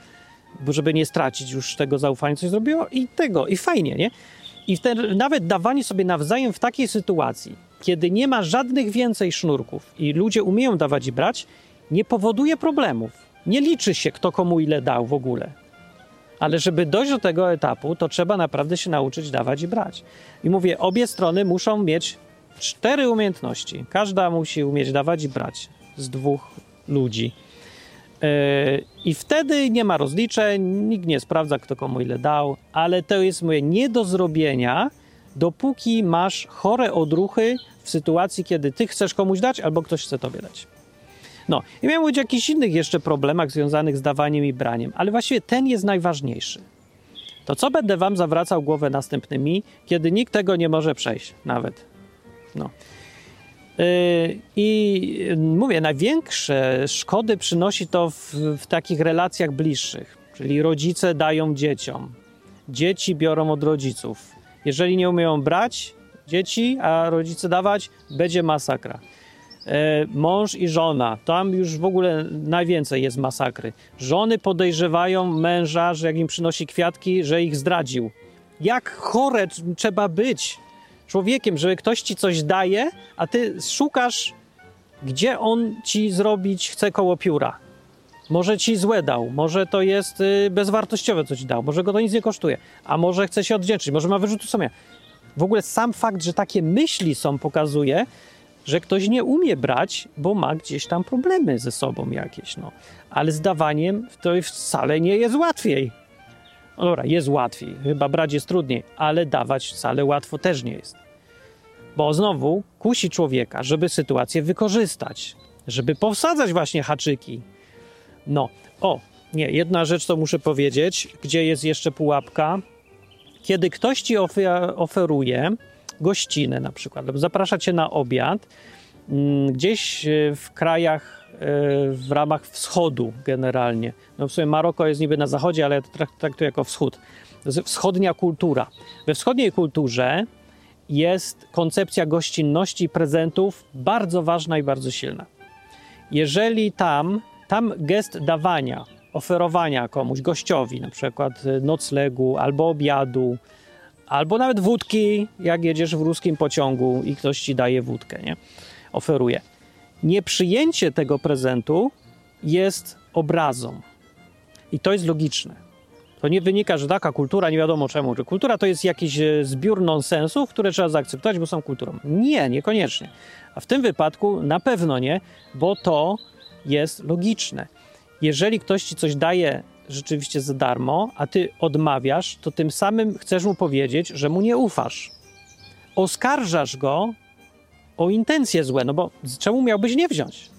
żeby nie stracić już tego zaufania, co zrobiło, i tego, i fajnie, nie? I wtedy nawet dawanie sobie nawzajem w takiej sytuacji, kiedy nie ma żadnych więcej sznurków i ludzie umieją dawać i brać, nie powoduje problemów. Nie liczy się, kto komu ile dał w ogóle. Ale żeby dojść do tego etapu, to trzeba naprawdę się nauczyć dawać i brać. I mówię, obie strony muszą mieć cztery umiejętności. Każda musi umieć dawać i brać z dwóch ludzi. Yy, I wtedy nie ma rozliczeń, nikt nie sprawdza, kto komu ile dał, ale to jest moje nie do zrobienia, dopóki masz chore odruchy w sytuacji, kiedy ty chcesz komuś dać albo ktoś chce tobie dać. No, i miałem mówić o jakichś innych jeszcze problemach związanych z dawaniem i braniem, ale właściwie ten jest najważniejszy. To co będę wam zawracał głowę następnymi, kiedy nikt tego nie może przejść nawet. No. Yy, I mówię, największe szkody przynosi to w, w takich relacjach bliższych, czyli rodzice dają dzieciom, dzieci biorą od rodziców. Jeżeli nie umieją brać dzieci, a rodzice dawać, będzie masakra. E, mąż i żona. Tam już w ogóle najwięcej jest masakry. Żony podejrzewają męża, że jak im przynosi kwiatki, że ich zdradził. Jak chore trzeba być człowiekiem, że ktoś ci coś daje, a ty szukasz, gdzie on ci zrobić chce koło pióra. Może ci złe dał, może to jest y, bezwartościowe, co ci dał, może go to nic nie kosztuje, a może chce się odwdzięczyć, może ma wyrzuty sumienia. W ogóle sam fakt, że takie myśli są, pokazuje, że ktoś nie umie brać, bo ma gdzieś tam problemy ze sobą jakieś. No. Ale z dawaniem to wcale nie jest łatwiej. No dobra, jest łatwiej, chyba brać jest trudniej, ale dawać wcale łatwo też nie jest. Bo znowu kusi człowieka, żeby sytuację wykorzystać, żeby powsadzać właśnie haczyki. No, o, nie, jedna rzecz to muszę powiedzieć, gdzie jest jeszcze pułapka. Kiedy ktoś ci oferuje, gościnę na przykład, zaprasza cię na obiad mm, gdzieś e, w krajach w ramach wschodu generalnie. No w sumie Maroko jest niby na zachodzie, ale ja to traktuję jako wschód. Wschodnia kultura. We wschodniej kulturze jest koncepcja gościnności i prezentów bardzo ważna i bardzo silna. Jeżeli tam, tam gest dawania, oferowania komuś, gościowi, na przykład e, noclegu albo obiadu, Albo nawet wódki, jak jedziesz w ruskim pociągu i ktoś ci daje wódkę, nie? Oferuje. Nieprzyjęcie tego prezentu jest obrazą. I to jest logiczne. To nie wynika, że taka kultura, nie wiadomo czemu, że kultura to jest jakiś e, zbiór nonsensów, które trzeba zaakceptować, bo są kulturą. Nie, niekoniecznie. A w tym wypadku na pewno nie, bo to jest logiczne. Jeżeli ktoś ci coś daje rzeczywiście za darmo, a ty odmawiasz, to tym samym chcesz mu powiedzieć, że mu nie ufasz. Oskarżasz go o intencje złe, no bo czemu miałbyś nie wziąć?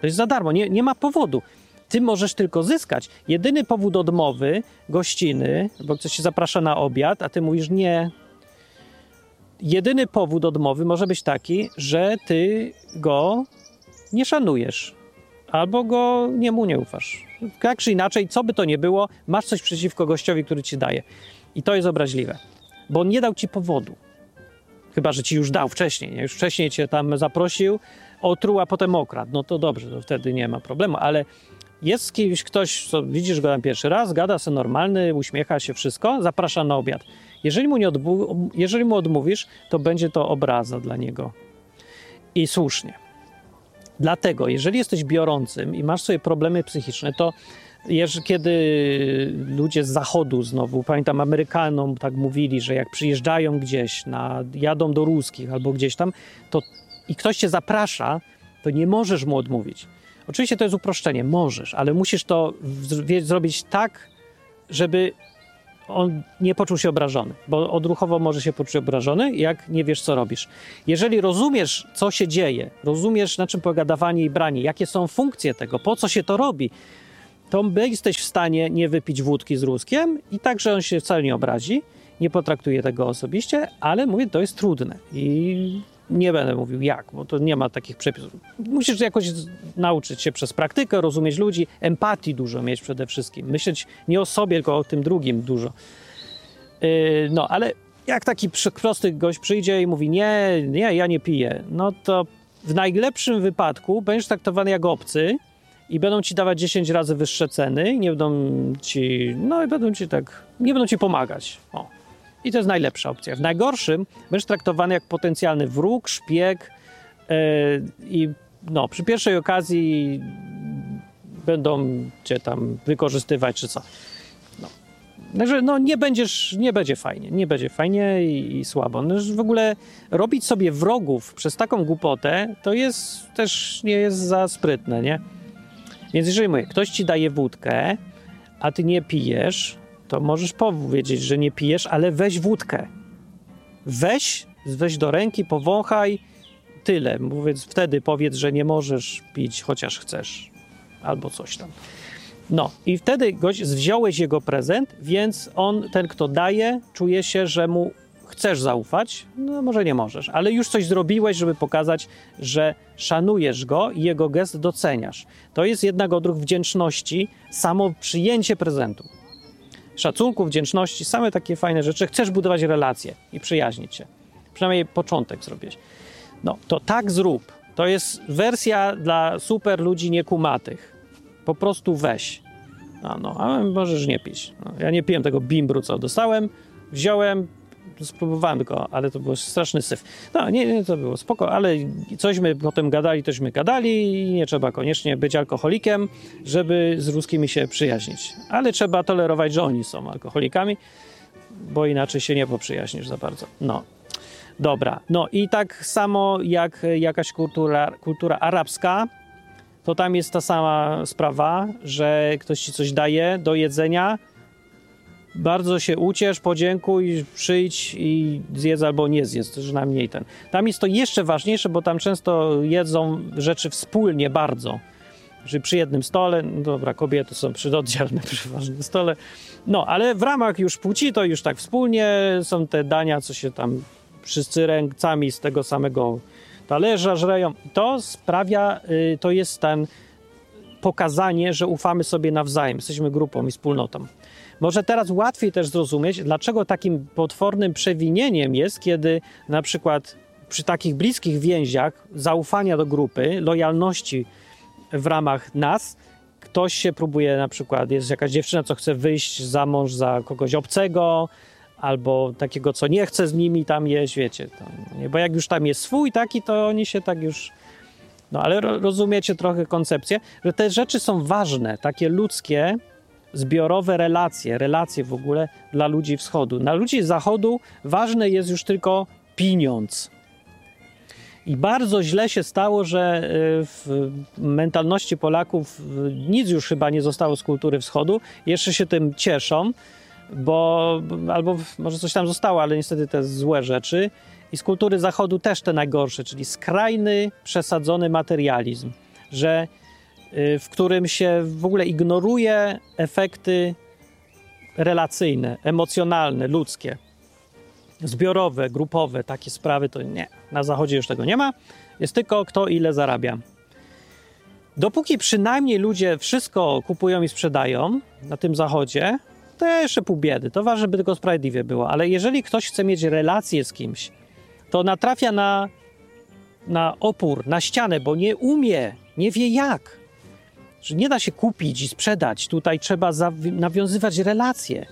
To jest za darmo, nie, nie ma powodu. ty możesz tylko zyskać. Jedyny powód odmowy gościny, bo ktoś się zaprasza na obiad, a ty mówisz nie. Jedyny powód odmowy może być taki, że ty go nie szanujesz albo go nie mu nie ufasz. Tak czy inaczej, co by to nie było, masz coś przeciwko gościowi, który ci daje. I to jest obraźliwe, bo nie dał ci powodu. Chyba, że ci już dał wcześniej, nie? już wcześniej cię tam zaprosił, otruł, a potem okradł. No to dobrze, to wtedy nie ma problemu, ale jest kimś ktoś, co widzisz go tam pierwszy raz, gada sobie normalny, uśmiecha się, wszystko, zaprasza na obiad. Jeżeli mu, nie odbu- jeżeli mu odmówisz, to będzie to obraza dla niego. I słusznie. Dlatego, jeżeli jesteś biorącym i masz sobie problemy psychiczne, to kiedy ludzie z zachodu znowu, pamiętam Amerykanom tak mówili, że jak przyjeżdżają gdzieś, na, jadą do ruskich albo gdzieś tam, to i ktoś cię zaprasza, to nie możesz mu odmówić. Oczywiście to jest uproszczenie, możesz, ale musisz to zrobić tak, żeby on nie poczuł się obrażony, bo odruchowo może się poczuć obrażony, jak nie wiesz, co robisz. Jeżeli rozumiesz, co się dzieje, rozumiesz, na czym polega dawanie i branie, jakie są funkcje tego, po co się to robi, to jesteś w stanie nie wypić wódki z Ruskiem i także on się wcale nie obrazi, nie potraktuje tego osobiście, ale mówię, to jest trudne i nie będę mówił jak, bo to nie ma takich przepisów. Musisz jakoś nauczyć się przez praktykę, rozumieć ludzi, empatii dużo mieć przede wszystkim. Myśleć nie o sobie, tylko o tym drugim dużo. Yy, no, ale jak taki prosty gość przyjdzie i mówi nie, nie, ja nie piję, no to w najlepszym wypadku będziesz traktowany jak obcy i będą ci dawać 10 razy wyższe ceny, nie będą ci, no i będą ci tak, nie będą ci pomagać. O. I to jest najlepsza opcja. W najgorszym będziesz traktowany jak potencjalny wróg, szpieg yy, i no, przy pierwszej okazji będą cię tam wykorzystywać czy co. No. Także no, nie będziesz, nie będzie fajnie, nie będzie fajnie i, i słabo. No, w ogóle robić sobie wrogów przez taką głupotę, to jest też nie jest za sprytne, nie? Więc jeżeli mówię, ktoś ci daje wódkę, a ty nie pijesz, to możesz powiedzieć, że nie pijesz, ale weź wódkę. Weź, weź do ręki, powąchaj, tyle. Mówiąc, wtedy powiedz, że nie możesz pić, chociaż chcesz, albo coś tam. No i wtedy gość, wziąłeś jego prezent, więc on, ten kto daje, czuje się, że mu chcesz zaufać, no może nie możesz, ale już coś zrobiłeś, żeby pokazać, że szanujesz go i jego gest doceniasz. To jest jednak odruch wdzięczności, samo przyjęcie prezentu szacunku, wdzięczności, same takie fajne rzeczy. Chcesz budować relacje i przyjaźnić się. Przynajmniej początek zrobić. No, to tak zrób. To jest wersja dla super ludzi niekumatych. Po prostu weź. No, no, a możesz nie pić. No, ja nie piłem tego bimbru, co dostałem. Wziąłem, spróbowałem go, ale to był straszny syf. No, nie, nie, to było spoko, ale cośmy potem gadali, tośmy gadali i nie trzeba koniecznie być alkoholikiem, żeby z ruskimi się przyjaźnić. Ale trzeba tolerować, że oni są alkoholikami, bo inaczej się nie poprzyjaźnisz za bardzo. No. Dobra, no i tak samo jak jakaś kultura, kultura arabska, to tam jest ta sama sprawa, że ktoś ci coś daje do jedzenia, bardzo się uciesz, podziękuj, przyjdź i zjedz albo nie zjedz, to przynajmniej ten. Tam jest to jeszcze ważniejsze, bo tam często jedzą rzeczy wspólnie bardzo. Że przy jednym stole, no dobra, kobiety są przy oddzielnym, przy ważnym stole, no ale w ramach już płci to już tak wspólnie są te dania, co się tam wszyscy rękami z tego samego talerza żreją. To sprawia, y, to jest ten pokazanie, że ufamy sobie nawzajem, jesteśmy grupą i wspólnotą. Może teraz łatwiej też zrozumieć, dlaczego takim potwornym przewinieniem jest, kiedy na przykład przy takich bliskich więziach zaufania do grupy, lojalności w ramach nas, ktoś się próbuje na przykład, jest jakaś dziewczyna, co chce wyjść za mąż za kogoś obcego, albo takiego, co nie chce z nimi tam jeść, wiecie. Bo jak już tam jest swój taki, to oni się tak już... No ale rozumiecie trochę koncepcję, że te rzeczy są ważne, takie ludzkie, zbiorowe relacje, relacje w ogóle dla ludzi wschodu. Dla ludzi zachodu ważne jest już tylko pieniądz. I bardzo źle się stało, że y, w mentalności Polaków y, nic już chyba nie zostało z kultury wschodu. Jeszcze się tym cieszą, bo albo może coś tam zostało, ale niestety te złe rzeczy. I z kultury zachodu też te najgorsze, czyli skrajny, przesadzony materializm, że w którym się w ogóle ignoruje efekty relacyjne, emocjonalne, ludzkie, zbiorowe, grupowe, takie sprawy, to nie. Na Zachodzie już tego nie ma. Jest tylko kto ile zarabia. Dopóki przynajmniej ludzie wszystko kupują i sprzedają na tym Zachodzie, to jeszcze pół biedy. To ważne, żeby tylko sprawiedliwie było. Ale jeżeli ktoś chce mieć relację z kimś, to natrafia na, na opór, na ścianę, bo nie umie, nie wie jak. Że nie da się kupić i sprzedać. Tutaj trzeba nawiązywać relacje.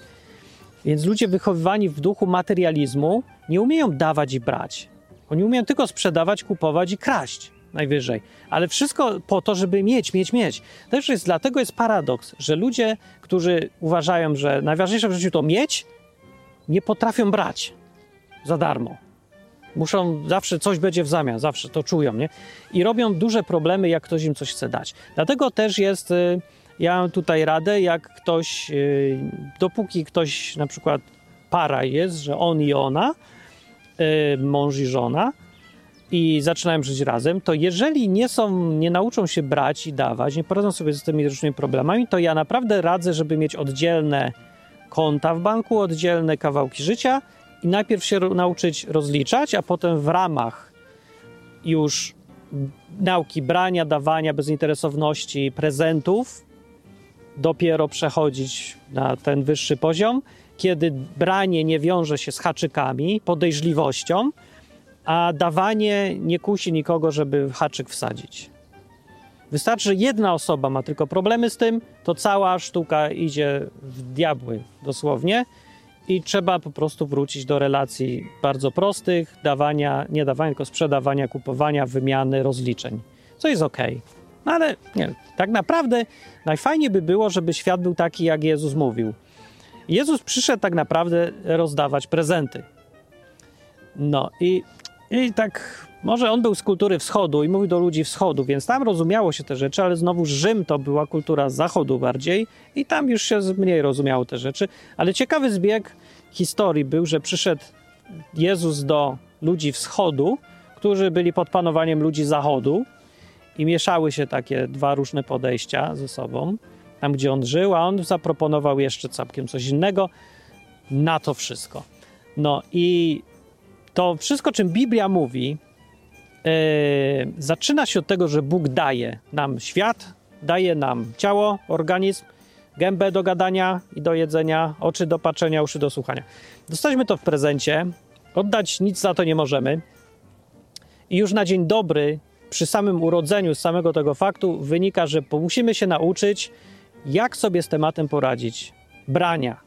Więc ludzie wychowywani w duchu materializmu nie umieją dawać i brać. Oni umieją tylko sprzedawać, kupować i kraść najwyżej. Ale wszystko po to, żeby mieć, mieć, mieć. Też jest, dlatego jest paradoks, że ludzie, którzy uważają, że najważniejsze w życiu to mieć, nie potrafią brać za darmo. Muszą, zawsze coś będzie w zamian, zawsze to czują, nie? I robią duże problemy, jak ktoś im coś chce dać. Dlatego też jest, y, ja mam tutaj radę, jak ktoś, y, dopóki ktoś, na przykład para jest, że on i ona, y, mąż i żona, i zaczynają żyć razem, to jeżeli nie są, nie nauczą się brać i dawać, nie poradzą sobie z tymi różnymi problemami, to ja naprawdę radzę, żeby mieć oddzielne konta w banku, oddzielne kawałki życia i najpierw się nauczyć rozliczać, a potem w ramach już nauki brania, dawania, bezinteresowności, prezentów dopiero przechodzić na ten wyższy poziom, kiedy branie nie wiąże się z haczykami, podejrzliwością, a dawanie nie kusi nikogo, żeby haczyk wsadzić. Wystarczy, że jedna osoba ma tylko problemy z tym, to cała sztuka idzie w diabły dosłownie i trzeba po prostu wrócić do relacji bardzo prostych, dawania, nie dawania, tylko sprzedawania, kupowania, wymiany, rozliczeń, co jest ok. No ale nie, tak naprawdę najfajniej by było, żeby świat był taki, jak Jezus mówił. Jezus przyszedł tak naprawdę rozdawać prezenty. No i i tak, może on był z kultury wschodu i mówił do ludzi wschodu, więc tam rozumiało się te rzeczy, ale znowu Rzym to była kultura zachodu bardziej i tam już się mniej rozumiało te rzeczy. Ale ciekawy zbieg historii był, że przyszedł Jezus do ludzi wschodu, którzy byli pod panowaniem ludzi zachodu i mieszały się takie dwa różne podejścia ze sobą, tam gdzie on żył, a on zaproponował jeszcze całkiem coś innego na to wszystko. No i to wszystko, czym Biblia mówi, yy, zaczyna się od tego, że Bóg daje nam świat, daje nam ciało, organizm, gębę do gadania i do jedzenia, oczy do patrzenia, uszy do słuchania. Dostaliśmy to w prezencie, oddać nic za to nie możemy. I już na dzień dobry, przy samym urodzeniu, z samego tego faktu, wynika, że musimy się nauczyć, jak sobie z tematem poradzić. Brania.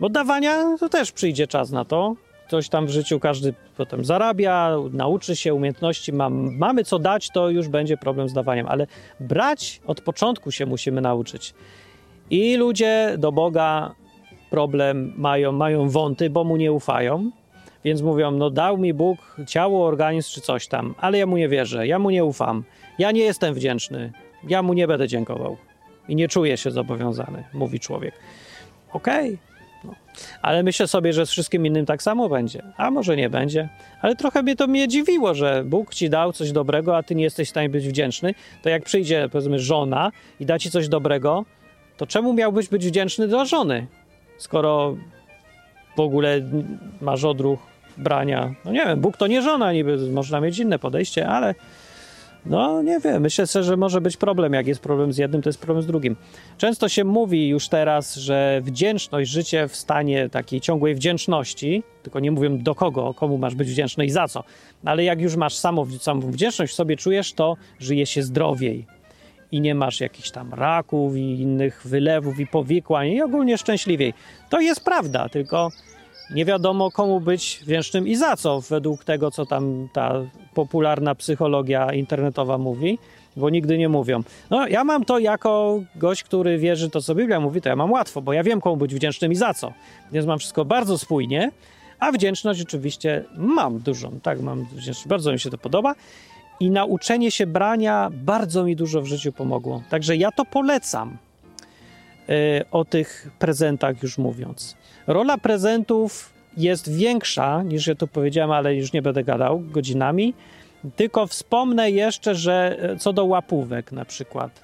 Bo dawania to też przyjdzie czas na to, coś tam w życiu każdy potem zarabia, nauczy się umiejętności, ma, mamy co dać, to już będzie problem z dawaniem, ale brać od początku się musimy nauczyć. I ludzie do Boga problem mają, mają wąty, bo mu nie ufają, więc mówią, no dał mi Bóg ciało, organizm czy coś tam, ale ja mu nie wierzę, ja mu nie ufam, ja nie jestem wdzięczny, ja mu nie będę dziękował i nie czuję się zobowiązany, mówi człowiek. Okej, okay no. Ale myślę sobie, że z wszystkim innym tak samo będzie. A może nie będzie. Ale trochę mnie to mnie dziwiło, że Bóg ci dał coś dobrego, a ty nie jesteś w stanie być wdzięczny. To jak przyjdzie, powiedzmy, żona i da ci coś dobrego, to czemu miałbyś być wdzięczny dla żony? Skoro w ogóle masz odruch brania. No nie wiem, Bóg to nie żona, niby można mieć inne podejście, ale no, nie wiem. Myślę sobie, że może być problem. Jak jest problem z jednym, to jest problem z drugim. Często się mówi już teraz, że wdzięczność, życie w stanie takiej ciągłej wdzięczności, tylko nie mówię do kogo, komu masz być wdzięczny i za co, ale jak już masz samą, samą wdzięczność w sobie czujesz, to żyje się zdrowiej i nie masz jakichś tam raków i innych wylewów i powikłań i ogólnie szczęśliwiej. To jest prawda, tylko nie wiadomo komu być wdzięcznym i za co, według tego, co tam ta popularna psychologia internetowa mówi, bo nigdy nie mówią. No, ja mam to jako gość, który wierzy to, co Biblia mówi, to ja mam łatwo, bo ja wiem, komu być wdzięcznym i za co. Więc mam wszystko bardzo spójnie, a wdzięczność oczywiście mam dużą, tak, mam wdzięczność, bardzo mi się to podoba. I nauczenie się brania bardzo mi dużo w życiu pomogło. Także ja to polecam. Yy, o tych prezentach już mówiąc. Rola prezentów jest większa niż ja tu powiedziałem, ale już nie będę gadał godzinami, Tylko wspomnę jeszcze, że e, co do łapówek na przykład.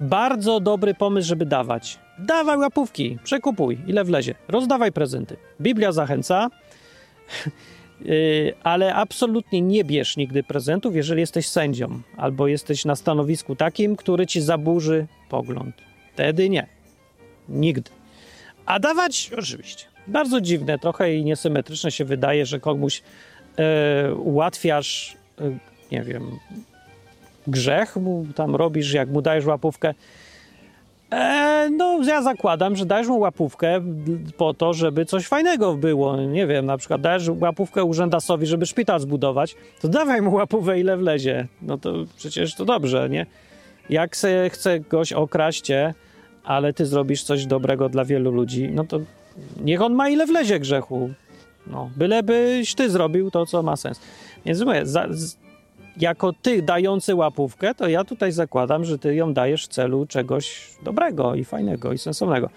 Bardzo dobry pomysł, żeby dawać. Dawaj łapówki, przekupuj, ile wlezie. Rozdawaj prezenty. Biblia zachęca, ale absolutnie nie bierz nigdy prezentów, jeżeli jesteś sędzią albo jesteś na stanowisku takim, który ci zaburzy pogląd. Wtedy nie. Nigdy. A dawać oczywiście. Bardzo dziwne trochę i niesymetryczne się wydaje, że komuś e, ułatwiasz, e, nie wiem, grzech mu tam robisz, jak mu dajesz łapówkę. E, no, ja zakładam, że dajesz mu łapówkę po to, żeby coś fajnego było. Nie wiem, na przykład dajesz łapówkę urzędasowi, żeby szpital zbudować, to dawaj mu łapówkę, ile wlezie. No to przecież to dobrze, nie? Jak se chce goś okraść ale ty zrobisz coś dobrego dla wielu ludzi, no to niech on ma ile wlezie grzechu. No, bylebyś ty zrobił to, co ma sens. Więc mówię, za, z, jako ty dający łapówkę, to ja tutaj zakładam, że ty ją dajesz w celu czegoś dobrego i fajnego i sensownego,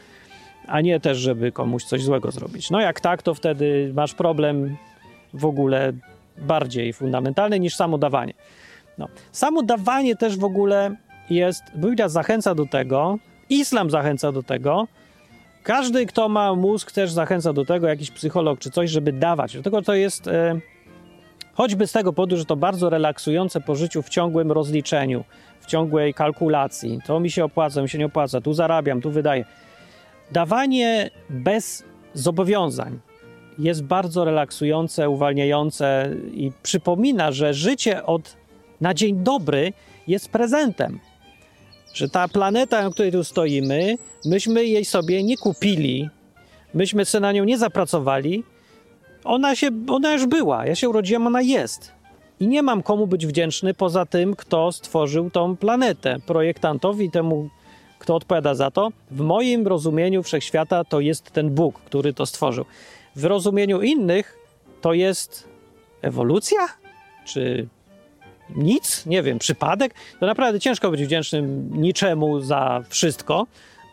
a nie też, żeby komuś coś złego zrobić. No jak tak, to wtedy masz problem w ogóle bardziej fundamentalny niż samo dawanie. No. Samo dawanie też w ogóle jest, Biblia zachęca do tego, islam zachęca do tego, każdy, kto ma mózg, też zachęca do tego, jakiś psycholog czy coś, żeby dawać. Dlatego to jest e, choćby z tego powodu, że to bardzo relaksujące po życiu w ciągłym rozliczeniu, w ciągłej kalkulacji. To mi się opłaca, mi się nie opłaca, tu zarabiam, tu wydaję. Dawanie bez zobowiązań jest bardzo relaksujące, uwalniające i przypomina, że życie od na dzień dobry jest prezentem. Że ta planeta, na której tu stoimy, myśmy jej sobie nie kupili, myśmy sobie na nią nie zapracowali. Ona, się, ona już była, ja się urodziłem, ona jest. I nie mam komu być wdzięczny poza tym, kto stworzył tą planetę. Projektantowi, temu, kto odpowiada za to. W moim rozumieniu wszechświata to jest ten Bóg, który to stworzył. W rozumieniu innych to jest ewolucja? Czy nic? Nie wiem, przypadek? To naprawdę ciężko być wdzięcznym niczemu za wszystko.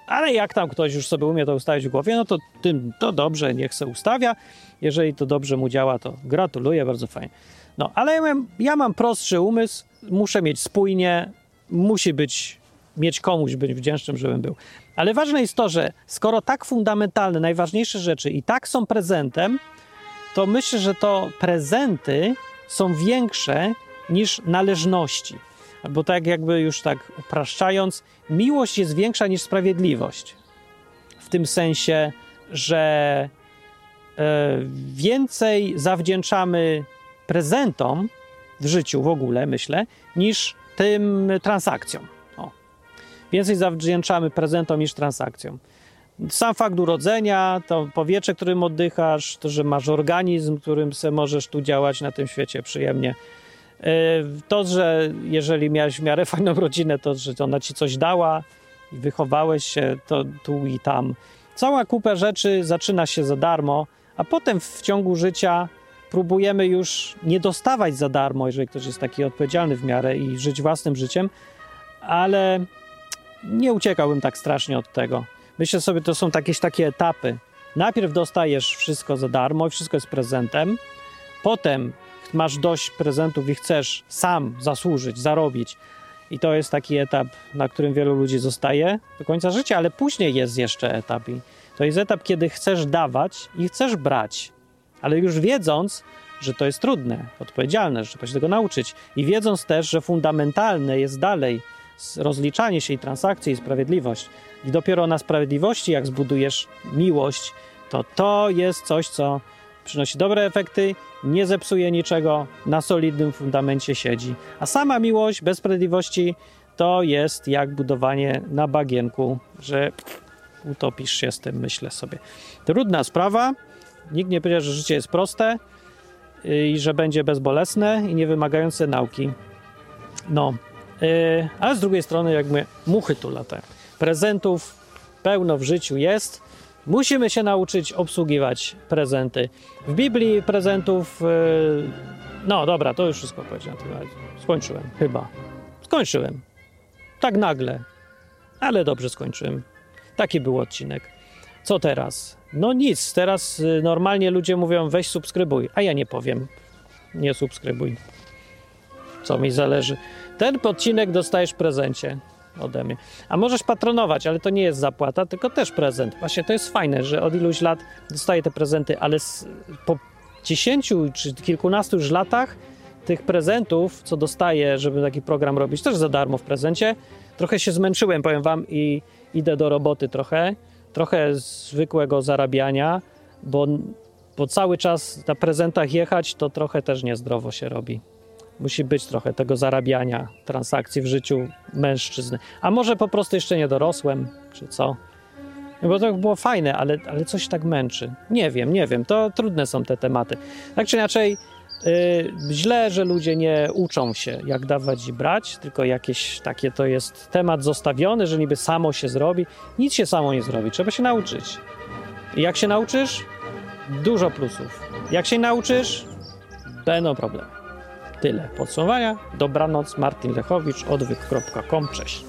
Ale jak tam ktoś już sobie umie to ustawić w głowie, no to tym to dobrze, niech se ustawia. Jeżeli to dobrze mu działa, to gratuluję, bardzo fajnie. No, ale ja mam, ja mam prostszy umysł, muszę mieć spójnie, musi być, mieć komuś być wdzięcznym, żebym był. Ale ważne jest to, że skoro tak fundamentalne, najważniejsze rzeczy i tak są prezentem, to myślę, że to prezenty są większe niż należności. Bo tak jakby już tak upraszczając, miłość jest większa niż sprawiedliwość. W tym sensie, że e, więcej zawdzięczamy prezentom w życiu w ogóle, myślę, niż tym transakcjom. O. Więcej zawdzięczamy prezentom niż transakcjom. Sam fakt urodzenia, to powietrze, którym oddychasz, to, że masz organizm, którym se możesz tu działać na tym świecie przyjemnie, to, że jeżeli miałeś w miarę fajną rodzinę, to, że ona ci coś dała i wychowałeś się to tu i tam. Cała kupa rzeczy zaczyna się za darmo, a potem w ciągu życia próbujemy już nie dostawać za darmo, jeżeli ktoś jest taki odpowiedzialny w miarę i żyć własnym życiem, ale nie uciekałbym tak strasznie od tego. Myślę sobie, to są jakieś takie etapy. Najpierw dostajesz wszystko za darmo wszystko jest prezentem, potem masz dość prezentów i chcesz sam zasłużyć, zarobić. I to jest taki etap, na którym wielu ludzi zostaje do końca życia, ale później jest jeszcze etap. I to jest etap, kiedy chcesz dawać i chcesz brać, ale już wiedząc, że to jest trudne, odpowiedzialne, że trzeba się tego nauczyć, i wiedząc też, że fundamentalne jest dalej rozliczanie się i transakcje i sprawiedliwość. I dopiero na sprawiedliwości, jak zbudujesz miłość, to to jest coś, co przynosi dobre efekty, nie zepsuje niczego, na solidnym fundamencie siedzi. A sama miłość bez sprawiedliwości to jest jak budowanie na bagienku, że utopisz się z tym, myślę sobie. Trudna sprawa. Nikt nie powiedział, że życie jest proste y, i że będzie bezbolesne i nie wymagające nauki. No, yy, ale z drugiej strony, jak my, muchy tu latają. Prezentów pełno w życiu jest, Musimy się nauczyć obsługiwać prezenty. W Biblii prezentów. Yy, no dobra, to już wszystko powiedziałem. Skończyłem, chyba. Skończyłem. Tak nagle. Ale dobrze skończyłem. Taki był odcinek. Co teraz? No nic, teraz y, normalnie ludzie mówią weź subskrybuj, a ja nie powiem. Nie subskrybuj. co mi zależy. Ten odcinek dostajesz w prezencie ode mnie. A możesz patronować, ale to nie jest zapłata, tylko też prezent. Właśnie to jest fajne, że od iluś lat dostaję te prezenty, ale z, po 10 czy kilkunastu już latach tych prezentów, co dostaję, żeby taki program robić, też za darmo w prezencie, trochę się zmęczyłem, powiem wam, i idę do roboty trochę, trochę zwykłego zarabiania, bo, bo cały czas na prezentach jechać, to trochę też niezdrowo się robi. Musi być trochę tego zarabiania, transakcji w życiu mężczyzny. A może po prostu jeszcze nie dorosłem, czy co? No Bo to było fajne, ale, ale coś tak męczy. Nie wiem, nie wiem. To trudne są te tematy. Tak czy inaczej, yy, źle, że ludzie nie uczą się, jak dawać i brać, tylko jakieś takie to jest temat zostawiony, że niby samo się zrobi. Nic się samo nie zrobi, trzeba się nauczyć. I jak się nauczysz, dużo plusów. Jak się nauczysz, będą problemy tyle. Podsumowania. Dobranoc. Martin Lechowicz. Odwyk.com. Cześć.